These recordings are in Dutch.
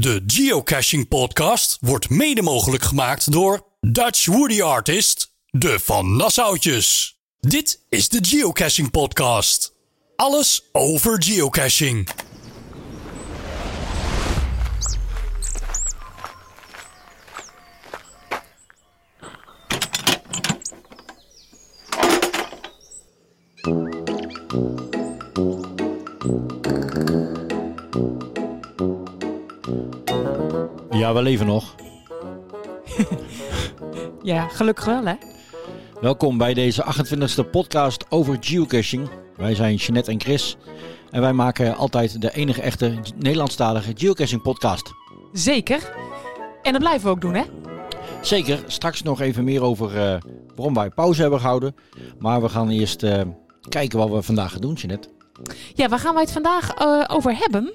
De Geocaching Podcast wordt mede mogelijk gemaakt door Dutch Woody Artist, de Van Nassautjes. Dit is de Geocaching Podcast. Alles over geocaching. Ja, we leven nog. Ja, gelukkig wel, hè? Welkom bij deze 28e podcast over geocaching. Wij zijn Jeanette en Chris. En wij maken altijd de enige echte Nederlandstalige geocaching podcast. Zeker. En dat blijven we ook doen, hè? Zeker, straks nog even meer over eh, waarom wij pauze hebben gehouden. Maar we gaan eerst eh, kijken wat we vandaag gaan doen, Jeanette. Ja, waar gaan wij het vandaag eh, over hebben?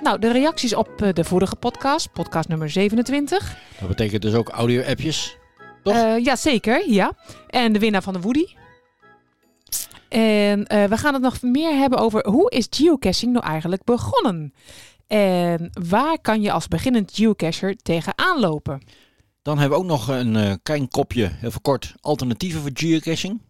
Nou, de reacties op eh, de vorige podcast, podcast nummer 27. Dat betekent dus ook audio-appjes. Toch? Eh ja, zeker, ja. En de winnaar van de Woody. En we gaan het nog meer hebben over hoe is geocaching nou eigenlijk begonnen? En waar kan je als beginnend geocacher tegenaan lopen? Dan hebben we ook nog een klein kopje, even kort, alternatieven voor geocaching.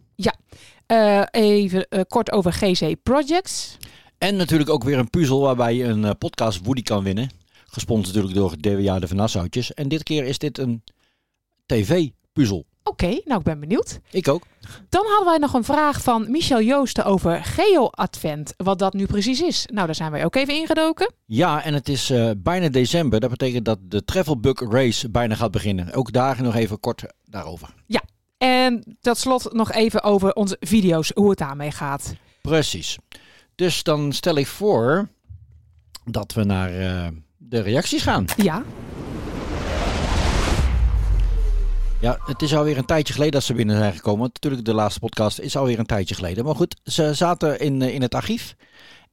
Eh, even eh, kort over GC Projects. En natuurlijk ook weer een puzzel waarbij je een eh, podcast Woody kan winnen. Gesponsord natuurlijk door DWA de Van Nassautjes. En dit keer is dit een tv-puzzel. Oké, nou ik ben benieuwd. Ik ook. Dan hadden wij nog een vraag van Michel Joosten over Geo-Advent. Wat dat nu precies is. Nou, daar zijn wij ook even ingedoken. Ja, en het is bijna december. Dat betekent dat de Travel Bug Race bijna gaat beginnen. Ook daar nog even kort daarover. En tot slot nog even over onze video's, hoe het daarmee gaat. Precies. Dus dan stel ik voor dat we naar eh, de reacties gaan. Ja, Ja, het is alweer een tijdje geleden dat ze binnen zijn gekomen. Natuurlijk, de laatste podcast is alweer een tijdje geleden. Maar goed, ze zaten in, eh, in het archief.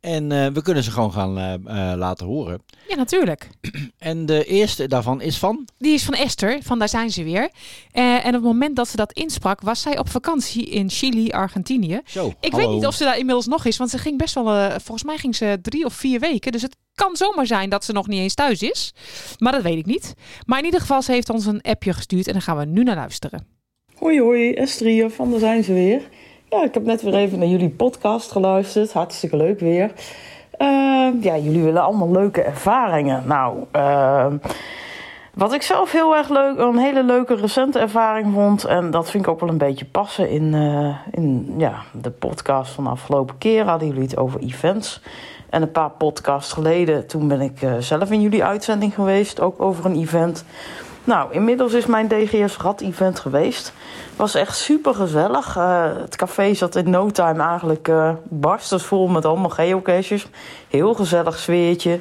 En eh, we kunnen ze gewoon gaan eh, eh, laten horen. ja, natuurlijk. En de eerste daarvan is van... Die is van Esther, van daar zijn ze weer. Eh, en op het moment dat ze dat insprak, was zij op vakantie in Chili, Argentinië. Zo, Ik hallo. weet niet of ze daar inmiddels nog is, want ze ging best wel, eh, volgens mij ging ze drie of vier weken. Dus het kan zomaar zijn dat ze nog niet eens thuis is. Maar dat weet ik niet. Maar in ieder geval, ze heeft ons een appje gestuurd en daar gaan we nu naar luisteren. Hoi hoi, Esther hier van Daar zijn ze weer. Ja, ik heb net weer even naar jullie podcast geluisterd. Hartstikke leuk weer. Eh, ja, jullie willen allemaal leuke ervaringen. Nou, eh, wat ik zelf heel erg leuk, een hele leuke recente ervaring vond... en dat vind ik ook wel een beetje passen in, eh, in ja, de podcast van de afgelopen keer... hadden jullie het over events. En een paar podcasts geleden, toen ben ik eh, zelf in jullie uitzending geweest... ook over een event... Nou, inmiddels is mijn DGS Rad event geweest. Was echt super gezellig. het café zat in no time eigenlijk eh barstensvol met allemaal geocaches. Heel gezellig sfeertje.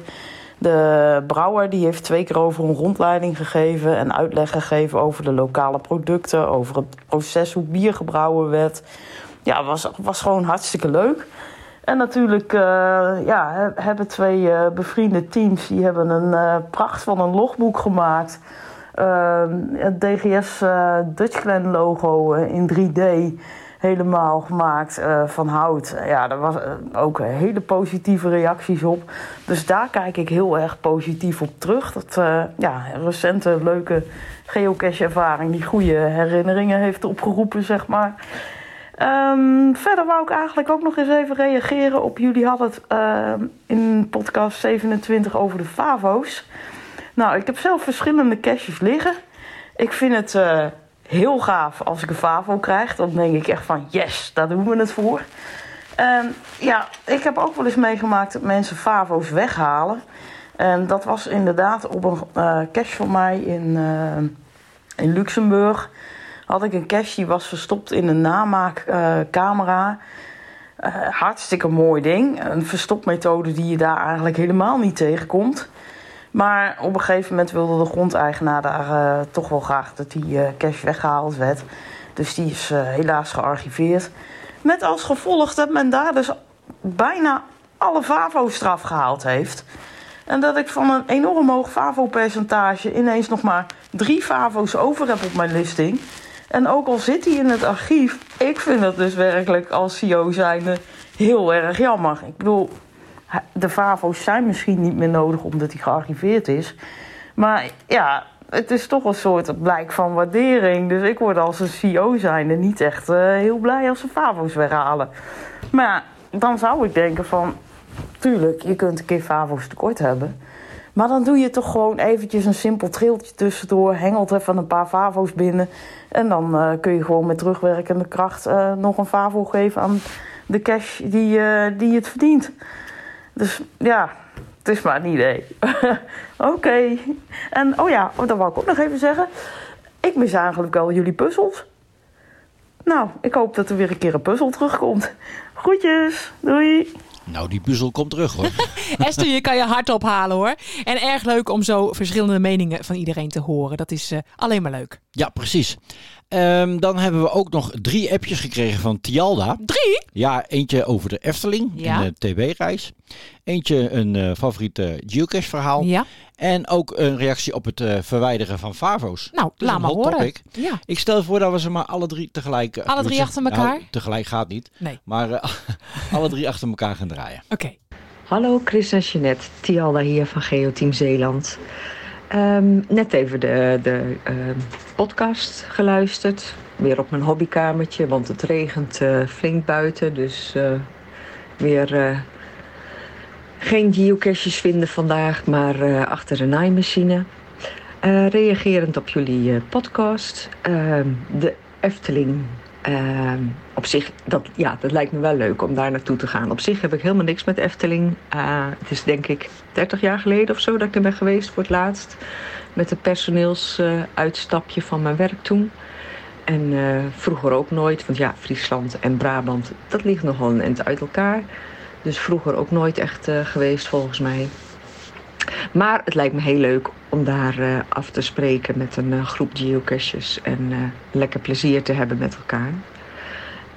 De brouwer die heeft twee keer over een rondleiding gegeven en uitleg gegeven over de lokale producten, over het proces hoe bier gebrouwen werd. Ja, was, was gewoon hartstikke leuk. En natuurlijk, eh, ja, he- hebben twee eh, bevriende teams die hebben een eh, pracht van een logboek gemaakt. Ehm, het DGS eh Dutchland logo eh, in 3D helemaal gemaakt eh, van hout. Ja, daar was ook hele positieve reacties op. Dus daar kijk ik heel erg positief op terug. Dat ja, recente leuke geocache-ervaring die goede herinneringen heeft opgeroepen, zeg maar. Ehm, verder wou ik eigenlijk ook nog eens even reageren op jullie hadden het ehm, in podcast 27 over de Favo's. Nou, ik heb zelf verschillende caches liggen. Ik vind het eh, heel gaaf als ik een Favo krijg. Dan denk ik echt van yes, daar doen we het voor. En ja, ik heb ook wel eens meegemaakt dat mensen Favo's weghalen. En dat was inderdaad op een eh cache van mij in, eh, in Luxemburg. Had ik een cache die was verstopt in een namaakcamera. Hartstikke mooi ding. Een verstopmethode die je daar eigenlijk helemaal niet tegenkomt. Maar op een gegeven moment wilde de grondeigenaar daar eh, toch wel graag dat die eh, cash weggehaald werd. Dus die is eh, helaas gearchiveerd. Met als gevolg dat men daar dus bijna alle FAVO's eraf gehaald heeft. En dat ik van een enorm hoog FAVO-percentage ineens nog maar drie FAVO's over heb op mijn listing. En ook al zit hij in het archief, ik vind dat dus werkelijk als CEO zijnde heel erg jammer. Ik bedoel, de Favo's zijn misschien niet meer nodig omdat hij gearriveerd is. Maar ja, het is toch een soort blijk van waardering. Dus ik word als een CEO zijnde niet echt uh, heel blij als ze Favo's weghalen. Maar dan zou ik denken van... Tuurlijk, je kunt een keer Favo's tekort hebben. Maar dan doe je toch gewoon eventjes een simpel triltje tussendoor. Hengelt even een paar Favo's binnen. En dan uh, kun je gewoon met terugwerkende kracht uh, nog een Favo geven aan de cash die, die het verdient. Dus ja, het is maar een idee. Oké. Okay. En oh ja, dat wou ik ook nog even zeggen. Ik mis eigenlijk wel jullie puzzels. Nou, ik hoop dat er weer een keer een puzzel terugkomt. Groetjes, doei. Nou, die puzzel komt terug hoor. Esther, je kan je hart ophalen hoor. En erg leuk om zo verschillende meningen van iedereen te horen. Dat is uh, alleen maar leuk. Ja, precies. Um, dan hebben we ook nog drie appjes gekregen van Tialda. Drie? Ja, eentje over de Efteling Ja. en de TB-reis. Eentje een uh, favoriete geocache verhaal. Ja. En ook een reactie op het uh, verwijderen van Favo's. Nou, laat maar horen. topic. Ja. Ik stel voor dat we ze maar alle drie tegelijk... uh, Alle drie achter elkaar? nou, tegelijk gaat niet. Nee. Maar uh, alle drie achter elkaar gaan draaien. Oké. Okay. Hallo Chris en Jeanette, Tialda hier van Geoteam Zeeland. Um, net even de, de uh, podcast geluisterd. Weer op mijn hobbykamertje, want het regent uh, flink buiten. Dus uh, weer uh, geen geocaches vinden vandaag, maar achter de naaimachine. reagerend op jullie podcast. Ehm, de Efteling uh, op zich, dat, ja, dat lijkt me wel leuk om daar naartoe te gaan. Op zich heb ik helemaal niks met Efteling. Uh, het is denk ik 30 jaar geleden of zo dat ik er ben geweest voor het laatst. Met een personeelsuitstapje van mijn werk toen. En vroeger ook nooit, want ja, Friesland en Brabant, dat ligt nogal een eind uit elkaar. Dus vroeger ook nooit echt uh, geweest volgens mij. Maar het lijkt me heel leuk om daar uh, af te spreken met een uh, groep geocaches en uh, lekker plezier te hebben met elkaar.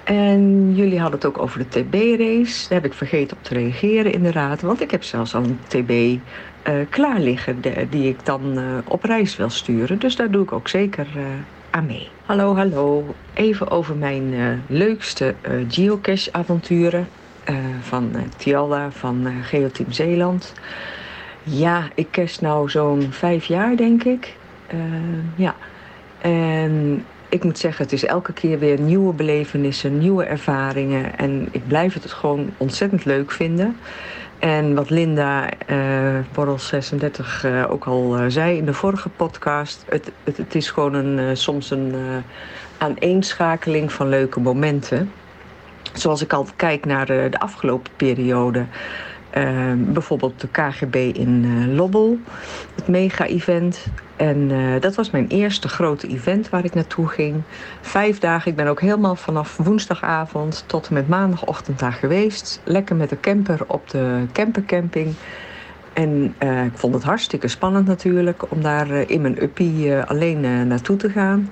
En jullie hadden het ook over de TB-race. Daar heb ik vergeten op te reageren inderdaad. Want ik heb zelfs al een TB klaar liggen die ik dan op reis wil sturen. Dus daar doe ik ook zeker aan mee. Hallo, hallo. Even over mijn leukste geocache-avonturen van Tialda van Geoteam Zeeland. Ja, ik kerst nou zo'n vijf jaar, denk ik. Uh, ja. En ik moet zeggen, het is elke keer weer nieuwe belevenissen, nieuwe ervaringen. En ik blijf het gewoon ontzettend leuk vinden. En wat Linda, uh, Borrel 36, uh, ook al zei in de vorige podcast... het, het, het is gewoon een, soms een aaneenschakeling van leuke momenten. Zoals ik al kijk naar de afgelopen periode... Uh, bijvoorbeeld de KGB in uh, Lobbel, het mega-event. En uh, dat was mijn eerste grote event waar ik naartoe ging. Vijf dagen, ik ben ook helemaal vanaf woensdagavond tot en met maandagochtend daar geweest. Lekker met de camper op de campercamping. En ik vond het hartstikke spannend natuurlijk om daar in mijn uppie alleen naartoe te gaan.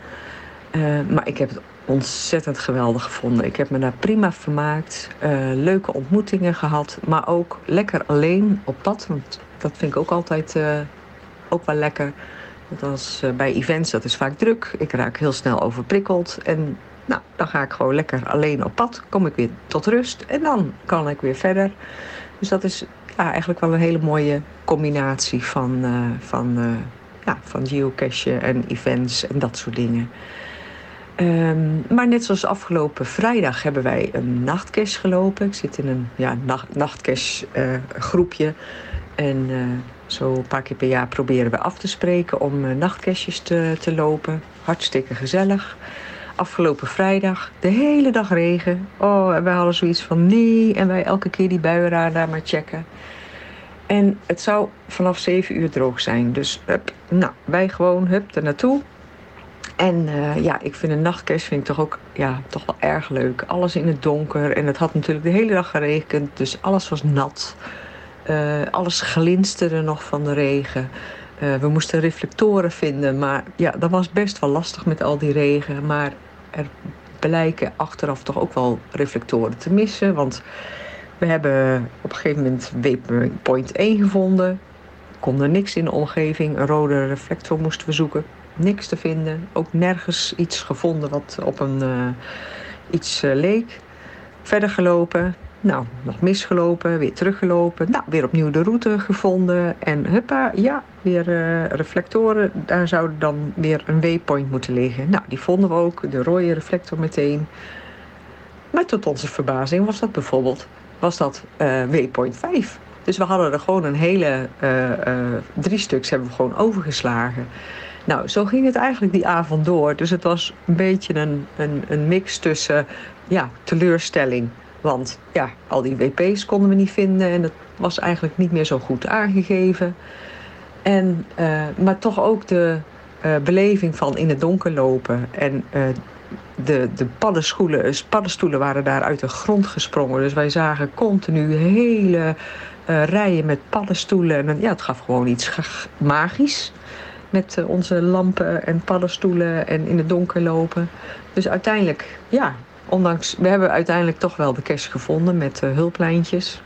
maar ik heb het ontzettend geweldig gevonden. Ik heb me daar prima vermaakt. Uh, leuke ontmoetingen gehad. Maar ook lekker alleen op pad. Want dat vind ik ook altijd uh, ook wel lekker. Want als uh, bij events, dat is vaak druk. Ik raak heel snel overprikkeld. En nou, dan ga ik gewoon lekker alleen op pad. Kom ik weer tot rust. En dan kan ik weer verder. Dus dat is ja, eigenlijk wel een hele mooie combinatie van, van, ja, van geocachen en events en dat soort dingen. Um, maar net zoals afgelopen vrijdag hebben wij een nachtcash gelopen. Ik zit in een ja, nacht, nachtcash uh, groepje. En uh, zo een paar keer per jaar proberen we af te spreken om uh, te, te lopen. Hartstikke gezellig. Afgelopen vrijdag de hele dag regen. Oh, en wij hadden zoiets van nee. En wij elke keer die buienradar maar checken. En het zou vanaf 7 uur droog zijn. Dus hup, nou, wij gewoon hup er naartoe. En uh, ja, ik vind een nachtcash vind ik toch ook ja, toch wel erg leuk. Alles in het donker. En het had natuurlijk de hele dag geregend. Dus alles was nat. Uh, alles glinsterde nog van de regen. Uh, we moesten reflectoren vinden. Maar ja, dat was best wel lastig met al die regen. Maar er blijken achteraf toch ook wel reflectoren te missen. Want we hebben op een gegeven moment waypoint 1 gevonden. Konden niks in de omgeving. Een rode reflector moesten we zoeken niks te vinden. Ook nergens iets gevonden wat op een uh, iets uh, leek. Verder gelopen. Nou, nog misgelopen, weer teruggelopen. Nou, weer opnieuw de route gevonden. En huppa, ja, weer uh, reflectoren. Daar zou dan weer een waypoint moeten liggen. Nou, die vonden we ook, de rode reflector meteen. Maar tot onze verbazing was dat bijvoorbeeld was dat waypoint 5. Dus we hadden er gewoon een hele drie stuks hebben we gewoon overgeslagen. Nou, zo ging het eigenlijk die avond door. Dus het was een beetje een, een, een mix tussen ja, teleurstelling. Want ja, al die WP's konden we niet vinden en het was eigenlijk niet meer zo goed aangegeven. En, uh, maar toch ook de uh, beleving van in het donker lopen. En uh, de, de paddenstoelen, paddenstoelen waren daar uit de grond gesprongen. Dus wij zagen continu hele rijen met paddenstoelen. En ja, het gaf gewoon iets magisch met uh, onze lampen en paddenstoelen en in het donker lopen. Dus uiteindelijk, ja, ondanks, we hebben uiteindelijk toch wel de cash gevonden met uh, hulplijntjes.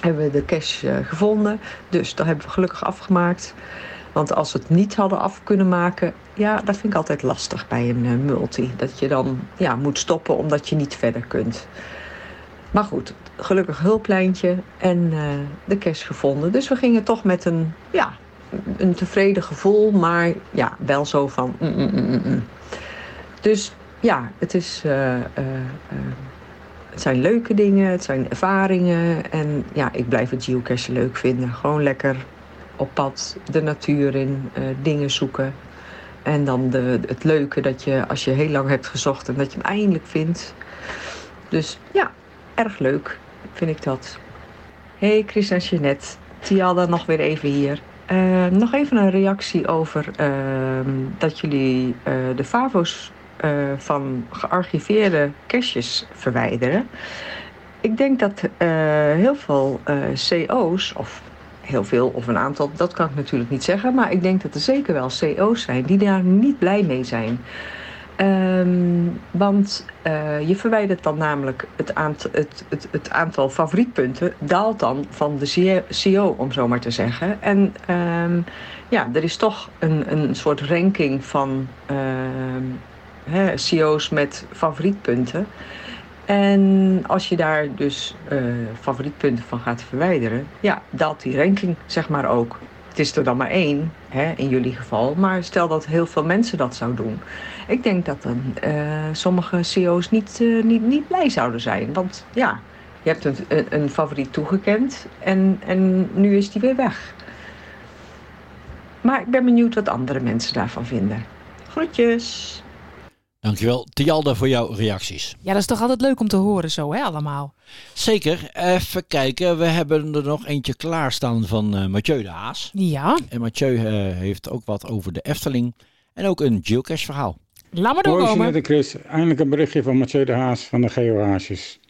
Hebben we de cash uh, gevonden, dus dat hebben we gelukkig afgemaakt. Want als we het niet hadden af kunnen maken, ja, dat vind ik altijd lastig bij een multi. Dat je dan ja, moet stoppen omdat je niet verder kunt. Maar goed, gelukkig hulplijntje en de cash gevonden. Dus we gingen toch met een, ja, een tevreden gevoel, maar ja, wel zo van. Mm, mm, mm, dus ja, het, is, uh, uh, uh, het zijn leuke dingen, het zijn ervaringen. En ja, ik blijf het geocachen leuk vinden. Gewoon lekker op pad, de natuur in, dingen zoeken. En dan de, het leuke dat je, als je heel lang hebt gezocht en dat je hem eindelijk vindt. Dus ja, erg leuk vind ik dat. Hey Chris en Jeanette, Tialda nog weer even hier. Uh, nog even een reactie over uh, dat jullie uh, de FAVO's van gearchiveerde caches verwijderen. Ik denk dat heel veel CO's, of heel veel of een aantal, dat kan ik natuurlijk niet zeggen, maar ik denk dat er zeker wel CO's zijn die daar niet blij mee zijn. Um, want uh, je verwijdert dan namelijk het, het, het, het, aantal favorietpunten, daalt dan van de CO, om zo maar te zeggen. En um, ja, er is toch een, een soort ranking van uh, hè, CO's met favorietpunten. En als je daar dus uh, favorietpunten van gaat verwijderen, ja, daalt die ranking zeg maar ook. Het is er dan maar één, hè, in jullie geval. Maar stel dat heel veel mensen dat zouden doen. Ik denk dat dan uh, sommige CEO's niet, uh, niet, niet blij zouden zijn. Want ja, je hebt een, een, een favoriet toegekend en, en nu is die weer weg. Maar ik ben benieuwd wat andere mensen daarvan vinden. Groetjes! Dankjewel, Tialda, voor jouw reacties. Ja, dat is toch altijd leuk om te horen zo, hè, allemaal? Zeker. Even kijken. We hebben er nog eentje klaarstaan van uh, Mathieu de Haas. Ja. En Mathieu uh, heeft ook wat over de Efteling. En ook een geocache verhaal. Laat maar doorkomen. Chris. Eindelijk een berichtje van Mathieu de Haas van de Geohaasjes.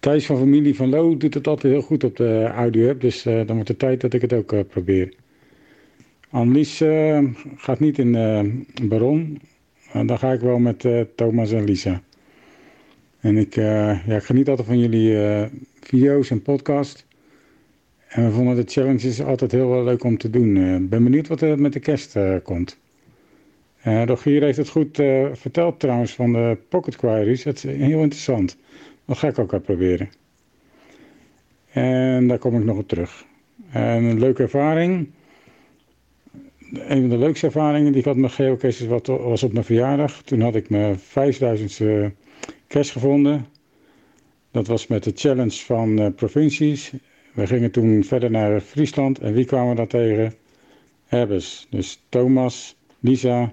Thijs van familie van Lo doet het altijd heel goed op de audio-app. Dus uh, dan wordt het tijd dat ik het ook probeer. Annelies gaat niet in Baron. En dan ga ik wel met Thomas en Lisa. En ik, ja, ik geniet altijd van jullie video's en podcast. En we vonden de challenges altijd heel leuk om te doen. Ik ben benieuwd wat er met de kerst komt. Rogier heeft het goed verteld trouwens van de pocket queries. Dat is heel interessant. Dat ga ik ook proberen. En daar kom ik nog op terug. En een leuke ervaring een van de leukste ervaringen die ik had met geocaches was op mijn verjaardag. Toen had ik mijn 5000ste cache gevonden. Dat was met de challenge van uh, provincies. We gingen toen verder naar Friesland. En wie kwamen daar tegen? Herbes. Dus Thomas, Lisa,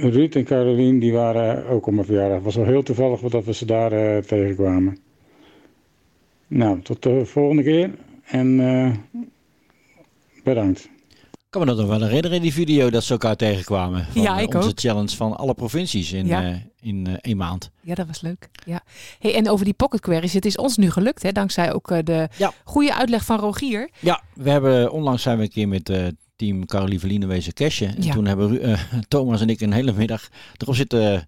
Ruud en Carolien, die waren ook op mijn verjaardag. Het was wel heel toevallig dat we ze daar uh, tegenkwamen. Nou, tot de volgende keer. En uh, bedankt. Ik kan me dat nog wel herinneren in die video dat ze elkaar tegenkwamen. Van ja, ik onze ook. challenge van alle provincies in, Ja. eh, in eh, één maand. Ja, dat was leuk. Ja. Hey, en over die pocket queries, het is ons nu gelukt, hè, dankzij ook eh, de Ja. goede uitleg van Rogier. Ja, we hebben onlangs zijn we een keer met eh, team Carolie Verline wezen cashen. En Ja. toen hebben Ru- eh, Thomas en ik een hele middag erop zitten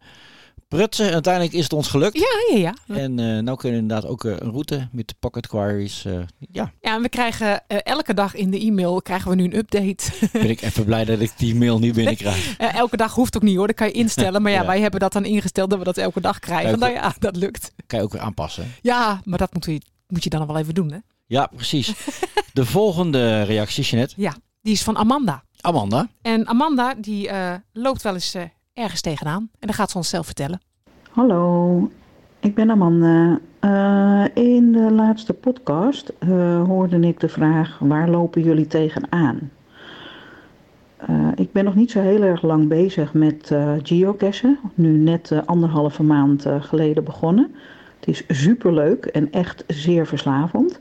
prutsen. En uiteindelijk is het ons gelukt. Ja, ja, ja. En eh nou kunnen we inderdaad ook eh, een route met de pocket queries. ja, Ja, en we krijgen elke dag in de e-mail krijgen we nu een update. ben ik even blij dat ik die mail niet binnenkrijg. Elke dag hoeft ook niet hoor, dat kan je instellen. Maar ja, Ja. wij hebben dat dan ingesteld dat we dat elke dag krijgen. Nou ja, dat lukt. Kan je ook weer aanpassen. Ja, maar dat moet je, moet je dan nog wel even doen hè. Ja, precies. De volgende reactie, Jeanette. Ja, die is van Amanda. Amanda. En Amanda die eh, loopt wel eens eh, ergens tegenaan. En dan gaat ze ons zelf vertellen. Hallo, ik ben Amanda. Eh, in de laatste podcast eh, hoorde ik de vraag: waar lopen jullie tegenaan? Eh, ik ben nog niet zo heel erg lang bezig met eh geocachen. Nu net eh, anderhalve maand geleden begonnen. Het is superleuk en echt zeer verslavend.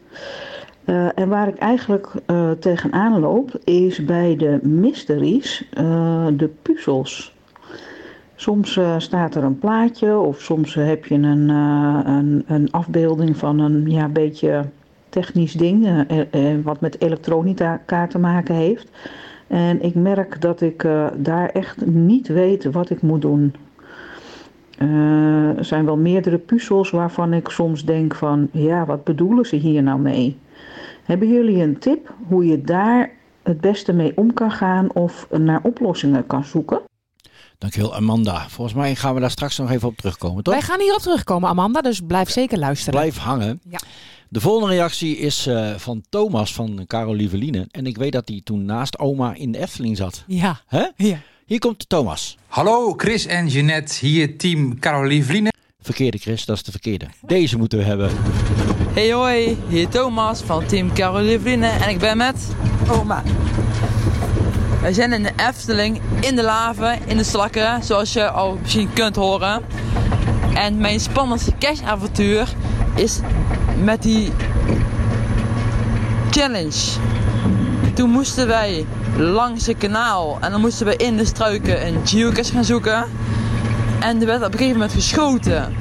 Eh, en waar ik eigenlijk eh, tegenaan loop is bij de mysteries, eh, de puzzels. Soms staat er een plaatje of soms heb je een, een, een afbeelding van een ja, beetje technisch ding, wat met elektronica te maken heeft. En ik merk dat ik daar echt niet weet wat ik moet doen. Er zijn wel meerdere puzzels waarvan ik soms denk van, ja, wat bedoelen ze hier nou mee? Hebben jullie een tip hoe je daar het beste mee om kan gaan of naar oplossingen kan zoeken? Dankjewel Amanda. Volgens mij gaan we daar straks nog even op terugkomen, toch? Wij gaan hierop terugkomen, Amanda. Dus blijf zeker luisteren. Blijf hangen. Ja. De volgende reactie is eh, van Thomas van Carol Lieveline. En ik weet dat hij toen naast oma in de Efteling zat. Ja. Hè? ja. Hier komt Thomas. Hallo Chris en Jeanette, hier team Caroline. Verkeerde Chris, dat is de verkeerde. Deze moeten we hebben. Hey hoi, hier Thomas van Team Caroline en ik ben met oma. Wij zijn in de Efteling, in de laven, in de slakken, zoals je al misschien kunt horen. En mijn spannendste cash-avontuur is met die challenge. Toen moesten wij langs het kanaal en dan moesten we in de struiken een geocache gaan zoeken. En er werd op een gegeven moment geschoten.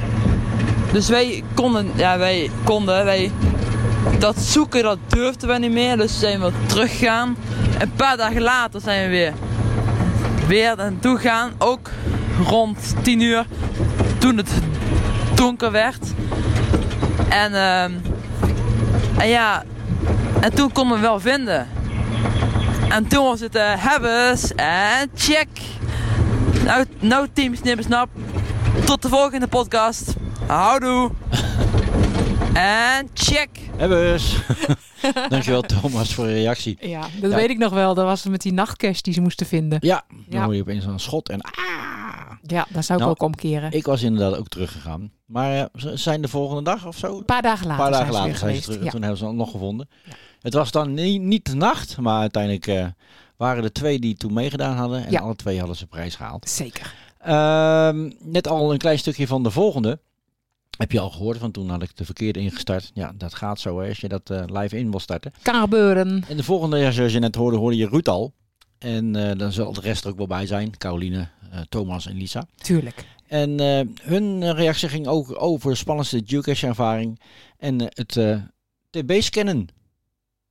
Dus wij konden, ja, wij konden, wij, dat zoeken, dat durfden we niet meer. Dus zijn we teruggegaan. Een paar dagen later zijn we weer, weer naartoe gegaan. Ook rond 10 uur, toen het donker werd. En, ehm, en ja, en toen konden we wel vinden. En toen was het uh, en check. Nou, nou team Snippersnap. Tot de volgende podcast. Houdoe. En check. Eens. Dankjewel Thomas voor de reactie. Ja, dat Ja. weet ik nog wel. Dat was met die nachtcash die ze moesten vinden. Ja, dan Ja. hoor je opeens een schot en ah. Ja, daar zou ik Nou, ook omkeren. Ik was inderdaad ook teruggegaan. Maar eh, ze zijn de volgende dag of zo? Een paar dagen Een later, paar dagen later zijn ze geweest. terug. Ja. toen hebben ze het nog gevonden. Het was dan niet, niet de nacht, maar uiteindelijk eh, waren er twee die toen meegedaan hadden. En Ja. alle twee hadden ze prijs gehaald. Zeker. Ehm, net al een klein stukje van de volgende. Heb je al gehoord, want toen had ik de verkeerde ingestart. Ja, dat gaat zo hè, als je dat eh, live in wil starten. Kan gebeuren. En de volgende, zoals je net hoorde, hoorde je Ruud al. En eh, dan zal de rest er ook wel bij zijn. Caroline, eh, Thomas en Lisa. Tuurlijk. En eh, hun reactie ging ook over de spannendste geocache ervaring. En het eh, TB-scannen.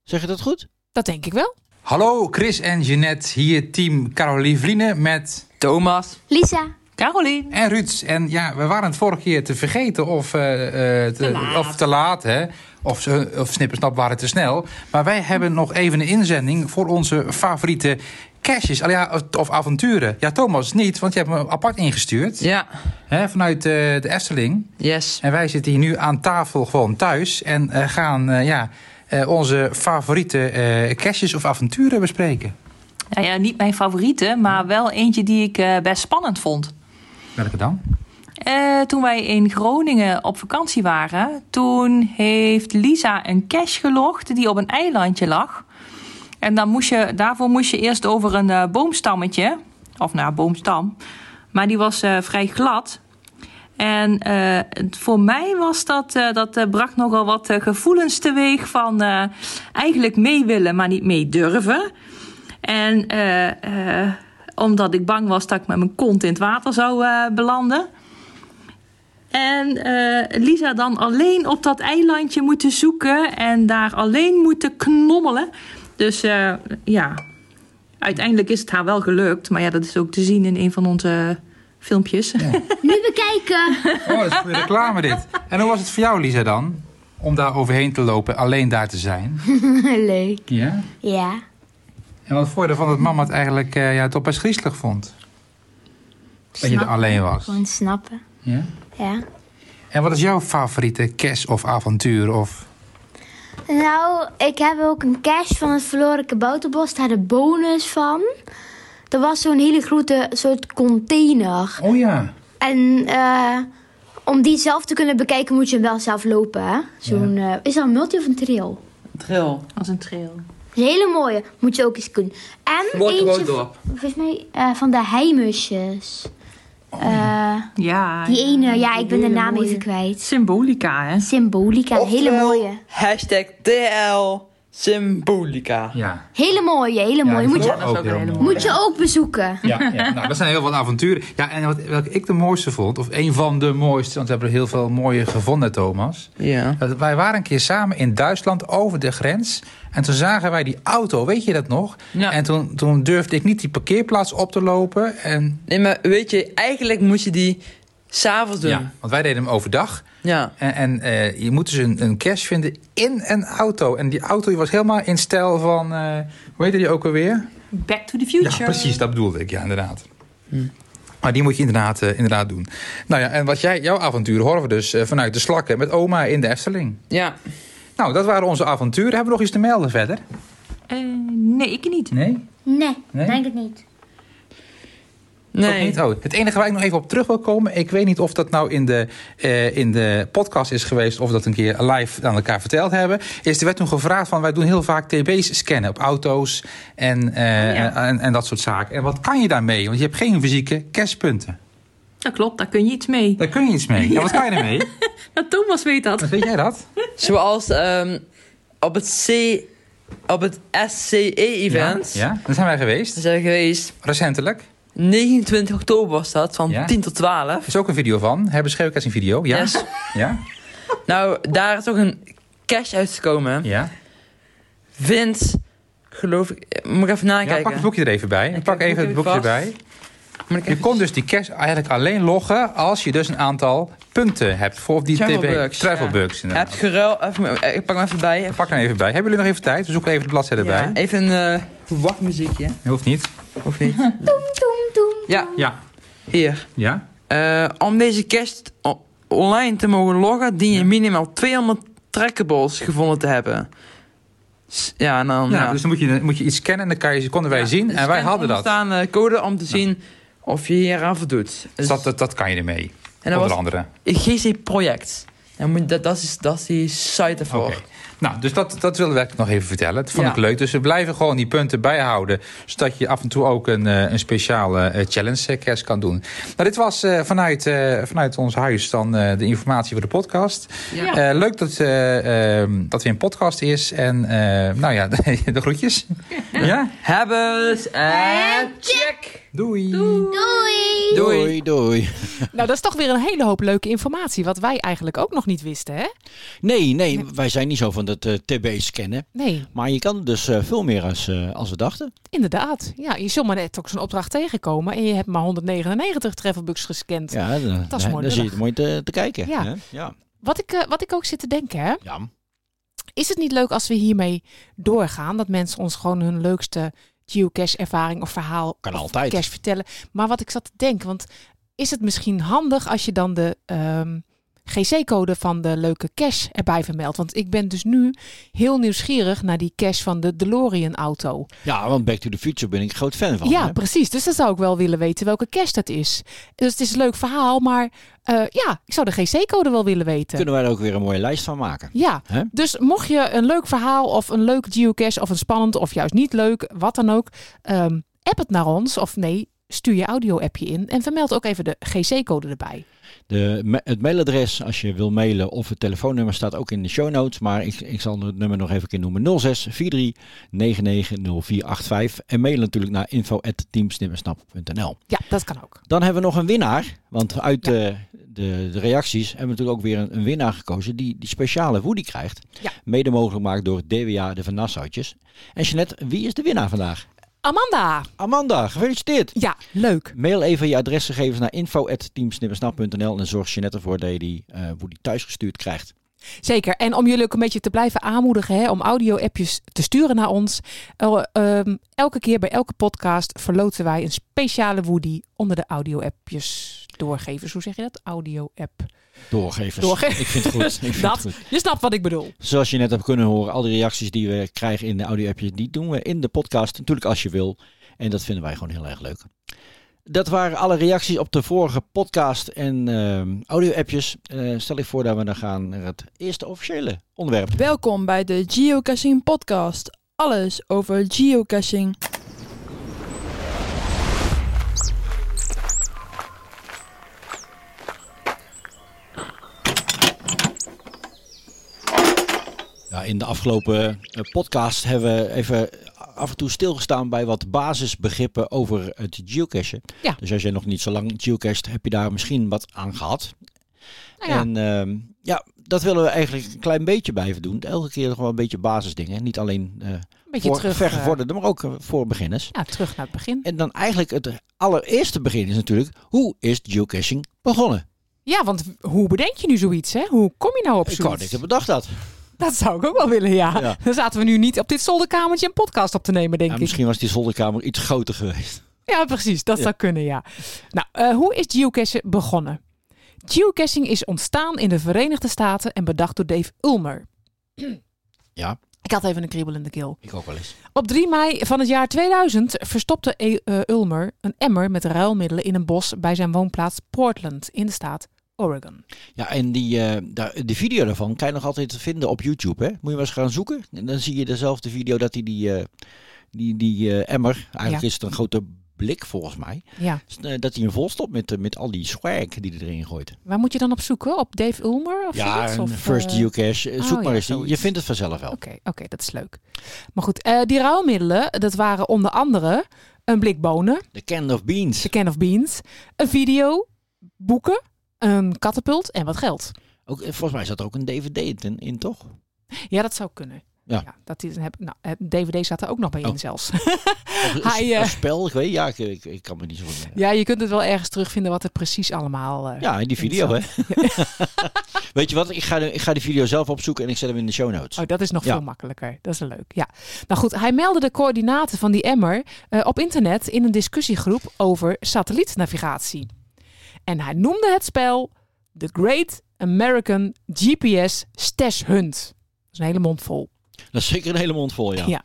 Zeg je dat goed? Dat denk ik wel. Hallo Chris en Jeanette, hier team Caroline met Thomas. Lisa. Caroline. en Ruud. En ja, we waren het vorige keer te vergeten of, eh, eh, te, of te laat, hè? Of, ze- of Snippersnap waren te snel. Maar wij hebben nog even een inzending voor onze favoriete caches al ja, of, avonturen. Ja, Thomas niet, want je hebt hem apart ingestuurd. Ja. Hè, vanuit eh, de Efteling. Yes. En wij zitten hier nu aan tafel gewoon thuis. En eh, gaan eh, ja, eh, onze favoriete eh caches of avonturen bespreken. Nou ja, niet mijn favoriete, maar wel eentje die ik eh, best spannend vond. Welke dan? Eh, toen wij in Groningen op vakantie waren, toen heeft Lisa een cache gelogd die op een eilandje lag. En dan moest je, daarvoor moest je eerst over een eh, boomstammetje, of nou, boomstam, maar die was eh, vrij glad. En voor mij was dat, dat bracht nogal wat gevoelens teweeg van eigenlijk mee willen, maar niet mee durven. En omdat ik bang was dat ik met mijn kont in het water zou eh, belanden. En eh, Lisa dan alleen op dat eilandje moeten zoeken en daar alleen moeten knommelen. Dus eh, ja, uiteindelijk is het haar wel gelukt. Maar ja, dat is ook te zien in een van onze filmpjes. Nu bekijken. Oh, dat is goede reclame dit. En hoe was het voor jou, Lisa, dan? Om daar overheen te lopen, alleen daar te zijn. Leuk. Ja? Ja. En wat vond je ervan dat mama het eigenlijk eh, ja, toch best griezelig vond? Dat je er alleen was. Gewoon snappen. Ja? Ja. En wat is jouw favoriete kerst of avontuur? Of... Nou, ik heb ook een cash van het verloren kabouterbos. Daar de bonus van. Dat was zo'n hele grote soort container. Oh ja. En eh, om die zelf te kunnen bekijken moet je hem wel zelf lopen. hè? Zo'n, eh, is dat een multi of een trail? Trail. Als een trail. Een hele mooie. Moet je ook eens kunnen. En Wordt eentje, op. volgens mij, eh, van de heimusjes. Eh, Ja. die ene, ja, ik ben de naam mooie. even kwijt. Symbolica, hè? Symbolica, een hele mooie. Hashtag TL Symbolica. Ja. Hele mooie, hele mooie. moet, je, ook heel moet je ook bezoeken. Ja, ja. Nou, dat zijn heel wat avonturen. Ja, en wat, welke ik de mooiste vond, of een van de mooiste, want we hebben er heel veel mooie gevonden, Thomas. Ja. Dat wij waren een keer samen in Duitsland over de grens. En toen zagen wij die auto, weet je dat nog? Ja. En toen, toen durfde ik niet die parkeerplaats op te lopen. En, Nee, maar weet je, eigenlijk moet je die s'avonds doen. ja, want wij deden hem overdag. Ja. En, en eh, je moet dus een, een cash vinden in een auto. En die auto die was helemaal in stijl van, eh, hoe heette die ook alweer? Back to the future. Ja, precies, dat bedoelde ik, ja, inderdaad. Maar die moet je inderdaad, eh, inderdaad doen. Nou ja, en wat jij, jouw avonturen horen we dus vanuit de slakken met oma in de Efteling. Ja. Nou, dat waren onze avonturen. Hebben we nog iets te melden verder? Eh, nee, ik niet. Nee? Nee, Nee? denk het niet. Nee. niet? Oh, het enige waar ik nog even op terug wil komen... ik weet niet of dat nou in de, eh, in de podcast is geweest... of dat een keer live aan elkaar verteld hebben... is er werd toen gevraagd van... wij doen heel vaak TB's scannen op auto's en, eh, ja. en, en dat soort zaken. En wat kan je daarmee? Want je hebt geen fysieke cashpunten. Dat klopt, daar kun je iets mee. Daar kun je iets mee. Ja, wat kan je ermee? Nou, Thomas weet dat. Wat weet jij dat? Zoals ehm, op het C... Op het SCE-event. Ja, ja, daar zijn wij geweest. Daar zijn we geweest. Recentelijk. 29 oktober was dat, van Ja. 10 tot 12. Er is ook een video van. Hebben Schreeuwkast een video? Ja? Yes. Ja? Nou, daar is ook een cash uitgekomen. Ja? Vindt, geloof ik... Moet ik even ja nakijken? pak het boekje er even bij. Ik pak even het boekje boekje vast. erbij. Je kon dus die cash eigenlijk alleen loggen als je dus een aantal punten hebt voor die Travelbugs, TB. Heb inderdaad. je geruil... Even, ik pak hem even bij. Even, Pak er even bij. Hebben jullie nog even tijd? We zoeken even de bladzijde ja, erbij. even een uh, wachtmuziekje. Hoeft niet. Of niet? Toem, toem. Ja, Ja. hier. Ja? Eh, om deze cash online te mogen loggen, dien je minimaal 200 trackables gevonden te hebben. Ja, en dan... Ja, dus dan moet je, moet je iets scannen en dan kan je, konden wij zien. En wij hadden dat. Er staan eh, code om te zien of je hier aan voldoet. Dus dat, dat, dat kan je ermee. en dat Onder was andere. een GC-project. En Dat, dat, is, dat is die site ervoor. Nou, dus dat, dat willen we eigenlijk nog even vertellen. Dat vond Ja. ik leuk. Dus we blijven gewoon die punten bijhouden. Zodat je af en toe ook een, eh, een speciale eh, challenge eh, kerst kan doen. Nou, dit was eh, vanuit, eh, vanuit ons huis dan eh, de informatie voor de podcast. Ja. Eh, leuk dat, eh, ehm, dat weer een podcast is. En eh, nou ja, de groetjes. ja? Hebben en check! Doei. Doei. Doei, doei. Nou, dat is toch weer een hele hoop leuke informatie. Wat wij eigenlijk ook nog niet wisten, hè? Nee, nee, wij zijn niet zo van het eh, TB scannen. Nee, Maar je kan dus eh, veel meer als, eh, als we dachten. inderdaad. Ja, je zult maar net ook zo'n opdracht tegenkomen. En je hebt maar 199 travelbugs gescand. Ja, dan, Dat is mooi dan zie je lullig. het mooi te, te kijken. Ja. hè? ja. Wat, ik, wat ik ook zit te denken, hè? Ja. Is het niet leuk als we hiermee doorgaan? Dat mensen ons gewoon hun leukste geocache-ervaring of verhaal Kan of altijd. cache vertellen. Maar wat ik zat te denken, want is het misschien handig als je dan de ehm, GC-code van de leuke cache erbij vermeldt? Want ik ben dus nu heel nieuwsgierig naar die cache van de DeLorean-auto. ja, want Back to the Future ben ik groot fan van. ja, hè? precies. Dus dan zou ik wel willen weten welke cache dat is. Dus het is een leuk verhaal, maar eh, ja, ik zou de GC-code wel willen weten. Kunnen wij er ook weer een mooie lijst van maken. Ja, dus mocht je een leuk verhaal of een leuk geocache of een spannend of juist niet leuk, wat dan ook, ehm, app het naar ons of nee, stuur je audio-appje in en vermeld ook even de GC-code erbij. De, het mailadres, als je wil mailen, of het telefoonnummer staat ook in de show notes. Maar ik, ik zal het nummer nog even een keer noemen. 06 43 99 0485. En mailen natuurlijk naar info.teamsnippersnap.nl. Ja, dat kan ook. Dan hebben we nog een winnaar. Want uit de, de, de reacties hebben we natuurlijk ook weer een, een winnaar gekozen. Die die speciale Woody krijgt. Ja. Mede mogelijk gemaakt door DWA de Van Nassautjes. En Jeanette, wie is de winnaar vandaag? Amanda. Amanda, gefeliciteerd. Ja, leuk. Mail even je adresgegevens naar info.teamsnippersnap.nl en zorg je net ervoor dat je die, uh, hoe die thuisgestuurd krijgt. Zeker. En om jullie ook een beetje te blijven aanmoedigen hè, om audio-appjes te sturen naar ons. Uh, um, elke keer bij elke podcast verloten wij een speciale Woody onder de audio-appjes doorgevers. Hoe zeg je dat? Audio-app. Doorgevers. Doorge ik vind het goed. Ik vind dat, het goed. Je snapt wat ik bedoel. Zoals je net hebt kunnen horen, al die reacties die we krijgen in de audio-appjes, die doen we in de podcast. Natuurlijk als je wil. En dat vinden wij gewoon heel erg leuk. Dat waren alle reacties op de vorige podcast en uh, audio-appjes. Uh, stel ik voor dat we dan gaan naar het eerste officiële onderwerp. Welkom bij de Geocaching Podcast. Alles over geocaching. Ja, in de afgelopen uh, podcast hebben we even af en toe stilgestaan bij wat basisbegrippen over het geocachen. Ja. Dus als jij nog niet zo lang geocached, heb je daar misschien wat aan gehad. Nou ja. En uh, ja, dat willen we eigenlijk een klein beetje blijven doen. Elke keer nog wel een beetje basisdingen. Niet alleen uh, beetje voor terug, vergevorderden, maar ook voor beginners. Ja, terug naar het begin. En dan eigenlijk het allereerste begin is natuurlijk, hoe is geocaching begonnen? Ja, want hoe bedenk je nu zoiets? Hè? Hoe kom je nou op Ik zoiets? had ik bedacht dat. Dat zou ik ook wel willen, ja. Ja. Dan zaten we nu niet op dit zolderkamertje een podcast op te nemen, denk Ja, ik. misschien was die zolderkamer iets groter geweest. Ja, precies. Dat Ja. zou kunnen, ja. Nou, eh, hoe is geocaching begonnen? Geocaching is ontstaan in de Verenigde Staten en bedacht door Dave Ulmer. Ja, Ik had even een kriebel in de keel. ik ook wel eens. Op 3 mei van het jaar 2000 verstopte E- eh, Ulmer een emmer met ruilmiddelen in een bos bij zijn woonplaats Portland in de staat Oregon. Ja, en die, daar, de video daarvan kan je nog altijd vinden op YouTube. Hè? Moet je maar eens gaan zoeken. En dan zie je dezelfde video dat hij die, eh, die, die eh, emmer, eigenlijk Ja. is het een grote blik volgens mij, Ja. dus, dat hij hem vol stopt met, eh, met al die swag die hij erin gooit. Waar moet je dan op zoeken? Op Dave Ulmer of ja, zoiets? een Of, first geocache. Oh, Zoek maar ja, eens. Je vindt het vanzelf wel. Oké, oké, dat is leuk. Maar goed, die ruilmiddelen, dat waren onder andere een blik bonen, De can of beans. de can of beans, een video, boeken, een katapult en wat geld. Ook, eh, volgens mij zat er ook een DVD in, in toch? Ja, dat zou kunnen. Ja. dat is, heb, nou, DVD staat er ook nog bij in Oh. zelfs. Of een- Hij, eh, een spel, ik weet ja, ik, ik, ik kan me niet zo goed ja, je kunt het wel ergens terugvinden wat er precies allemaal... eh, Ja, in die video, hè? Weet je wat? Ik ga, de, ik ga die video zelf opzoeken en ik zet hem in de show notes. Oh, dat is nog Ja. veel makkelijker. Dat is leuk. Ja. Nou goed, hij meldde de coördinaten van die emmer eh, op internet in een discussiegroep over satellietnavigatie. En hij noemde het spel The Great American GPS Stash Hunt. Dat is een hele mond vol. Dat is zeker een hele mond vol, ja. Ja.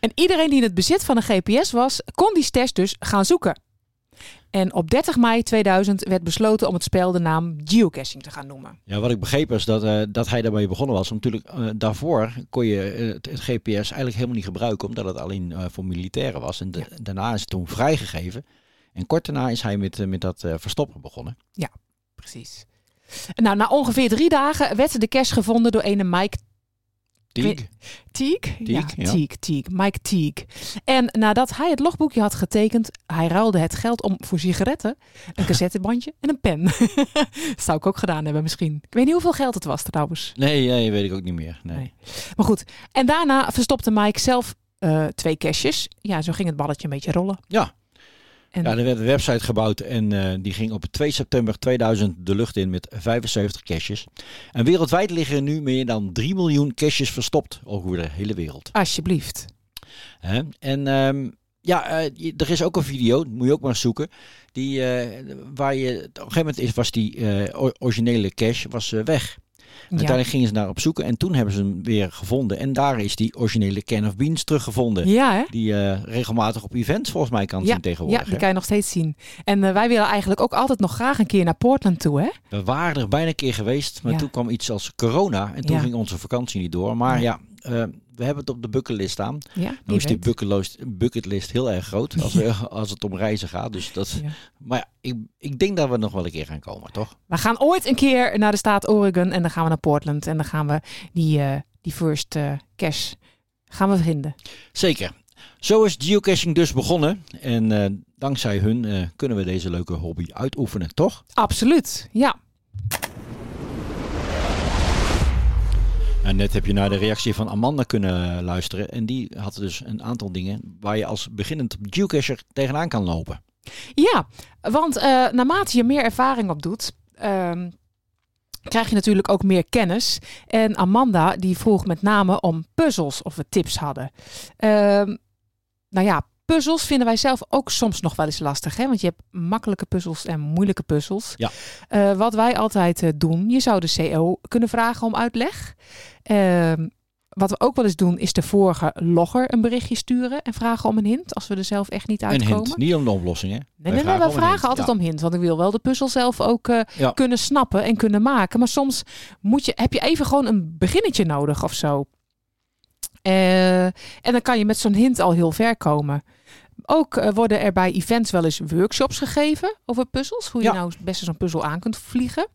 En iedereen die in het bezit van een GPS was, kon die stash dus gaan zoeken. En op 30 mei 2000 werd besloten om het spel de naam geocaching te gaan noemen. Ja, wat ik begrepen is dat, eh, dat hij daarmee begonnen was. Natuurlijk, eh, daarvoor kon je eh, het, GPS eigenlijk helemaal niet gebruiken, omdat het alleen voor militairen was. En de- daarna is het toen vrijgegeven. En kort daarna is hij met, eh, met dat eh, verstoppen begonnen. Precies. Nou, na ongeveer drie dagen werd de cache gevonden door ene Mike Teague. Teague. ja, ja. Teague, Teague, Mike Teague. En nadat hij het logboekje had getekend, hij ruilde het geld om voor sigaretten, een cassettebandje en een pen. Dat zou ik ook gedaan hebben misschien. Ik weet niet hoeveel geld het was trouwens. Nee, nee, weet ik ook niet meer. Nee. Nee. Maar goed, en daarna verstopte Mike zelf eh, twee caches. Ja, zo ging het balletje een beetje rollen. Ja. En Ja, er werd een website gebouwd en eh, die ging op 2 september 2000 de lucht in met 75 caches. En wereldwijd liggen er nu meer dan 3 miljoen caches verstopt over de hele wereld. alsjeblieft. Hè? En ehm, ja, eh, er is ook een video, moet je ook maar zoeken. Die, eh, waar je, op een gegeven moment is, was die originele cache was, weg. Uiteindelijk gingen ze naar op zoeken en toen hebben ze hem weer gevonden. En daar is die originele can of beans teruggevonden. Ja? Die eh, regelmatig op events volgens mij kan zien tegenwoordig. ja, die hè? kan je nog steeds zien. En eh, wij willen eigenlijk ook altijd nog graag een keer naar Portland toe, hè? We waren er bijna een keer geweest, maar toen kwam iets als corona en toen ging onze vakantie niet door. Maar ja, eh, we hebben het op de bucketlist staan. Ja, Nou is die bucketlist, bucketlist heel erg groot als, we- als het om reizen gaat. Dus dat, Ja. Maar ja, ik, ik denk dat we nog wel een keer gaan komen, toch? We gaan ooit een keer naar de staat Oregon en dan gaan we naar Portland en dan gaan we die, eh, die first eh, cache gaan we vinden. Zeker. Zo is geocaching dus begonnen. En dankzij hun kunnen we deze leuke hobby uitoefenen, toch? Absoluut, ja. En net heb je naar de reactie van Amanda kunnen luisteren. En die had dus een aantal dingen waar je als beginnend geocacher tegenaan kan lopen. Ja, want eh, naarmate je meer ervaring opdoet, ehm, krijg je natuurlijk ook meer kennis. En Amanda die vroeg met name om puzzels of we tips hadden. Ehm, nou ja, puzzels vinden wij zelf ook soms nog wel eens lastig. Hè? Want je hebt makkelijke puzzels en moeilijke puzzels. Ja. Eh, wat wij altijd eh, doen, je zou de CO kunnen vragen om uitleg. Ehm, wat we ook wel eens doen, is de vorige logger een berichtje sturen en vragen om een hint. Als we er zelf echt niet Een uitkomen. hint, niet om de oplossing hè? Nee, nee, nee, we vragen altijd om hint. Want ik wil wel de puzzel zelf ook eh, Ja. kunnen snappen en kunnen maken. Maar soms moet je, heb je even gewoon een beginnetje nodig of zo. Eh, en dan kan je met zo'n hint al heel ver komen. Ook eh, worden er bij events wel eens workshops gegeven over puzzels. Hoe je Ja. nou het beste zo'n puzzel aan kunt vliegen.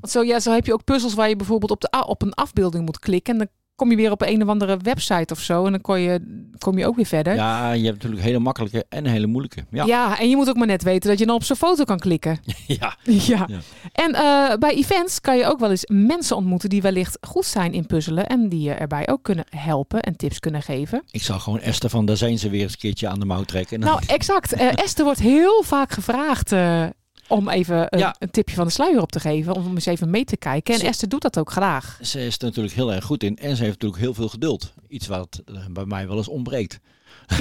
Want zo, ja, zo heb je ook puzzels waar je bijvoorbeeld op, de, op een afbeelding moet klikken. En dan kom je weer op een of andere website of zo. En dan kon je, kom je ook weer verder. Ja, je hebt natuurlijk hele makkelijke en hele moeilijke. Ja. Ja. en je moet ook maar net weten dat je dan op zo'n foto kan klikken. Ja. Ja. Ja. En eh, bij events kan je ook wel eens mensen ontmoeten die wellicht goed zijn in puzzelen. En die je erbij ook kunnen helpen en tips kunnen geven. Ik zou gewoon Esther van daar zijn ze weer eens een keertje aan de mouw trekken. Nou, exact. Eh, Esther wordt heel vaak gevraagd eh, om even een, Ja. een tipje van de sluier op te geven. Om eens even mee te kijken. En Ze- Esther doet dat ook graag. Ze is er natuurlijk heel erg goed in en ze heeft natuurlijk heel veel geduld. Iets wat eh, bij mij wel eens ontbreekt.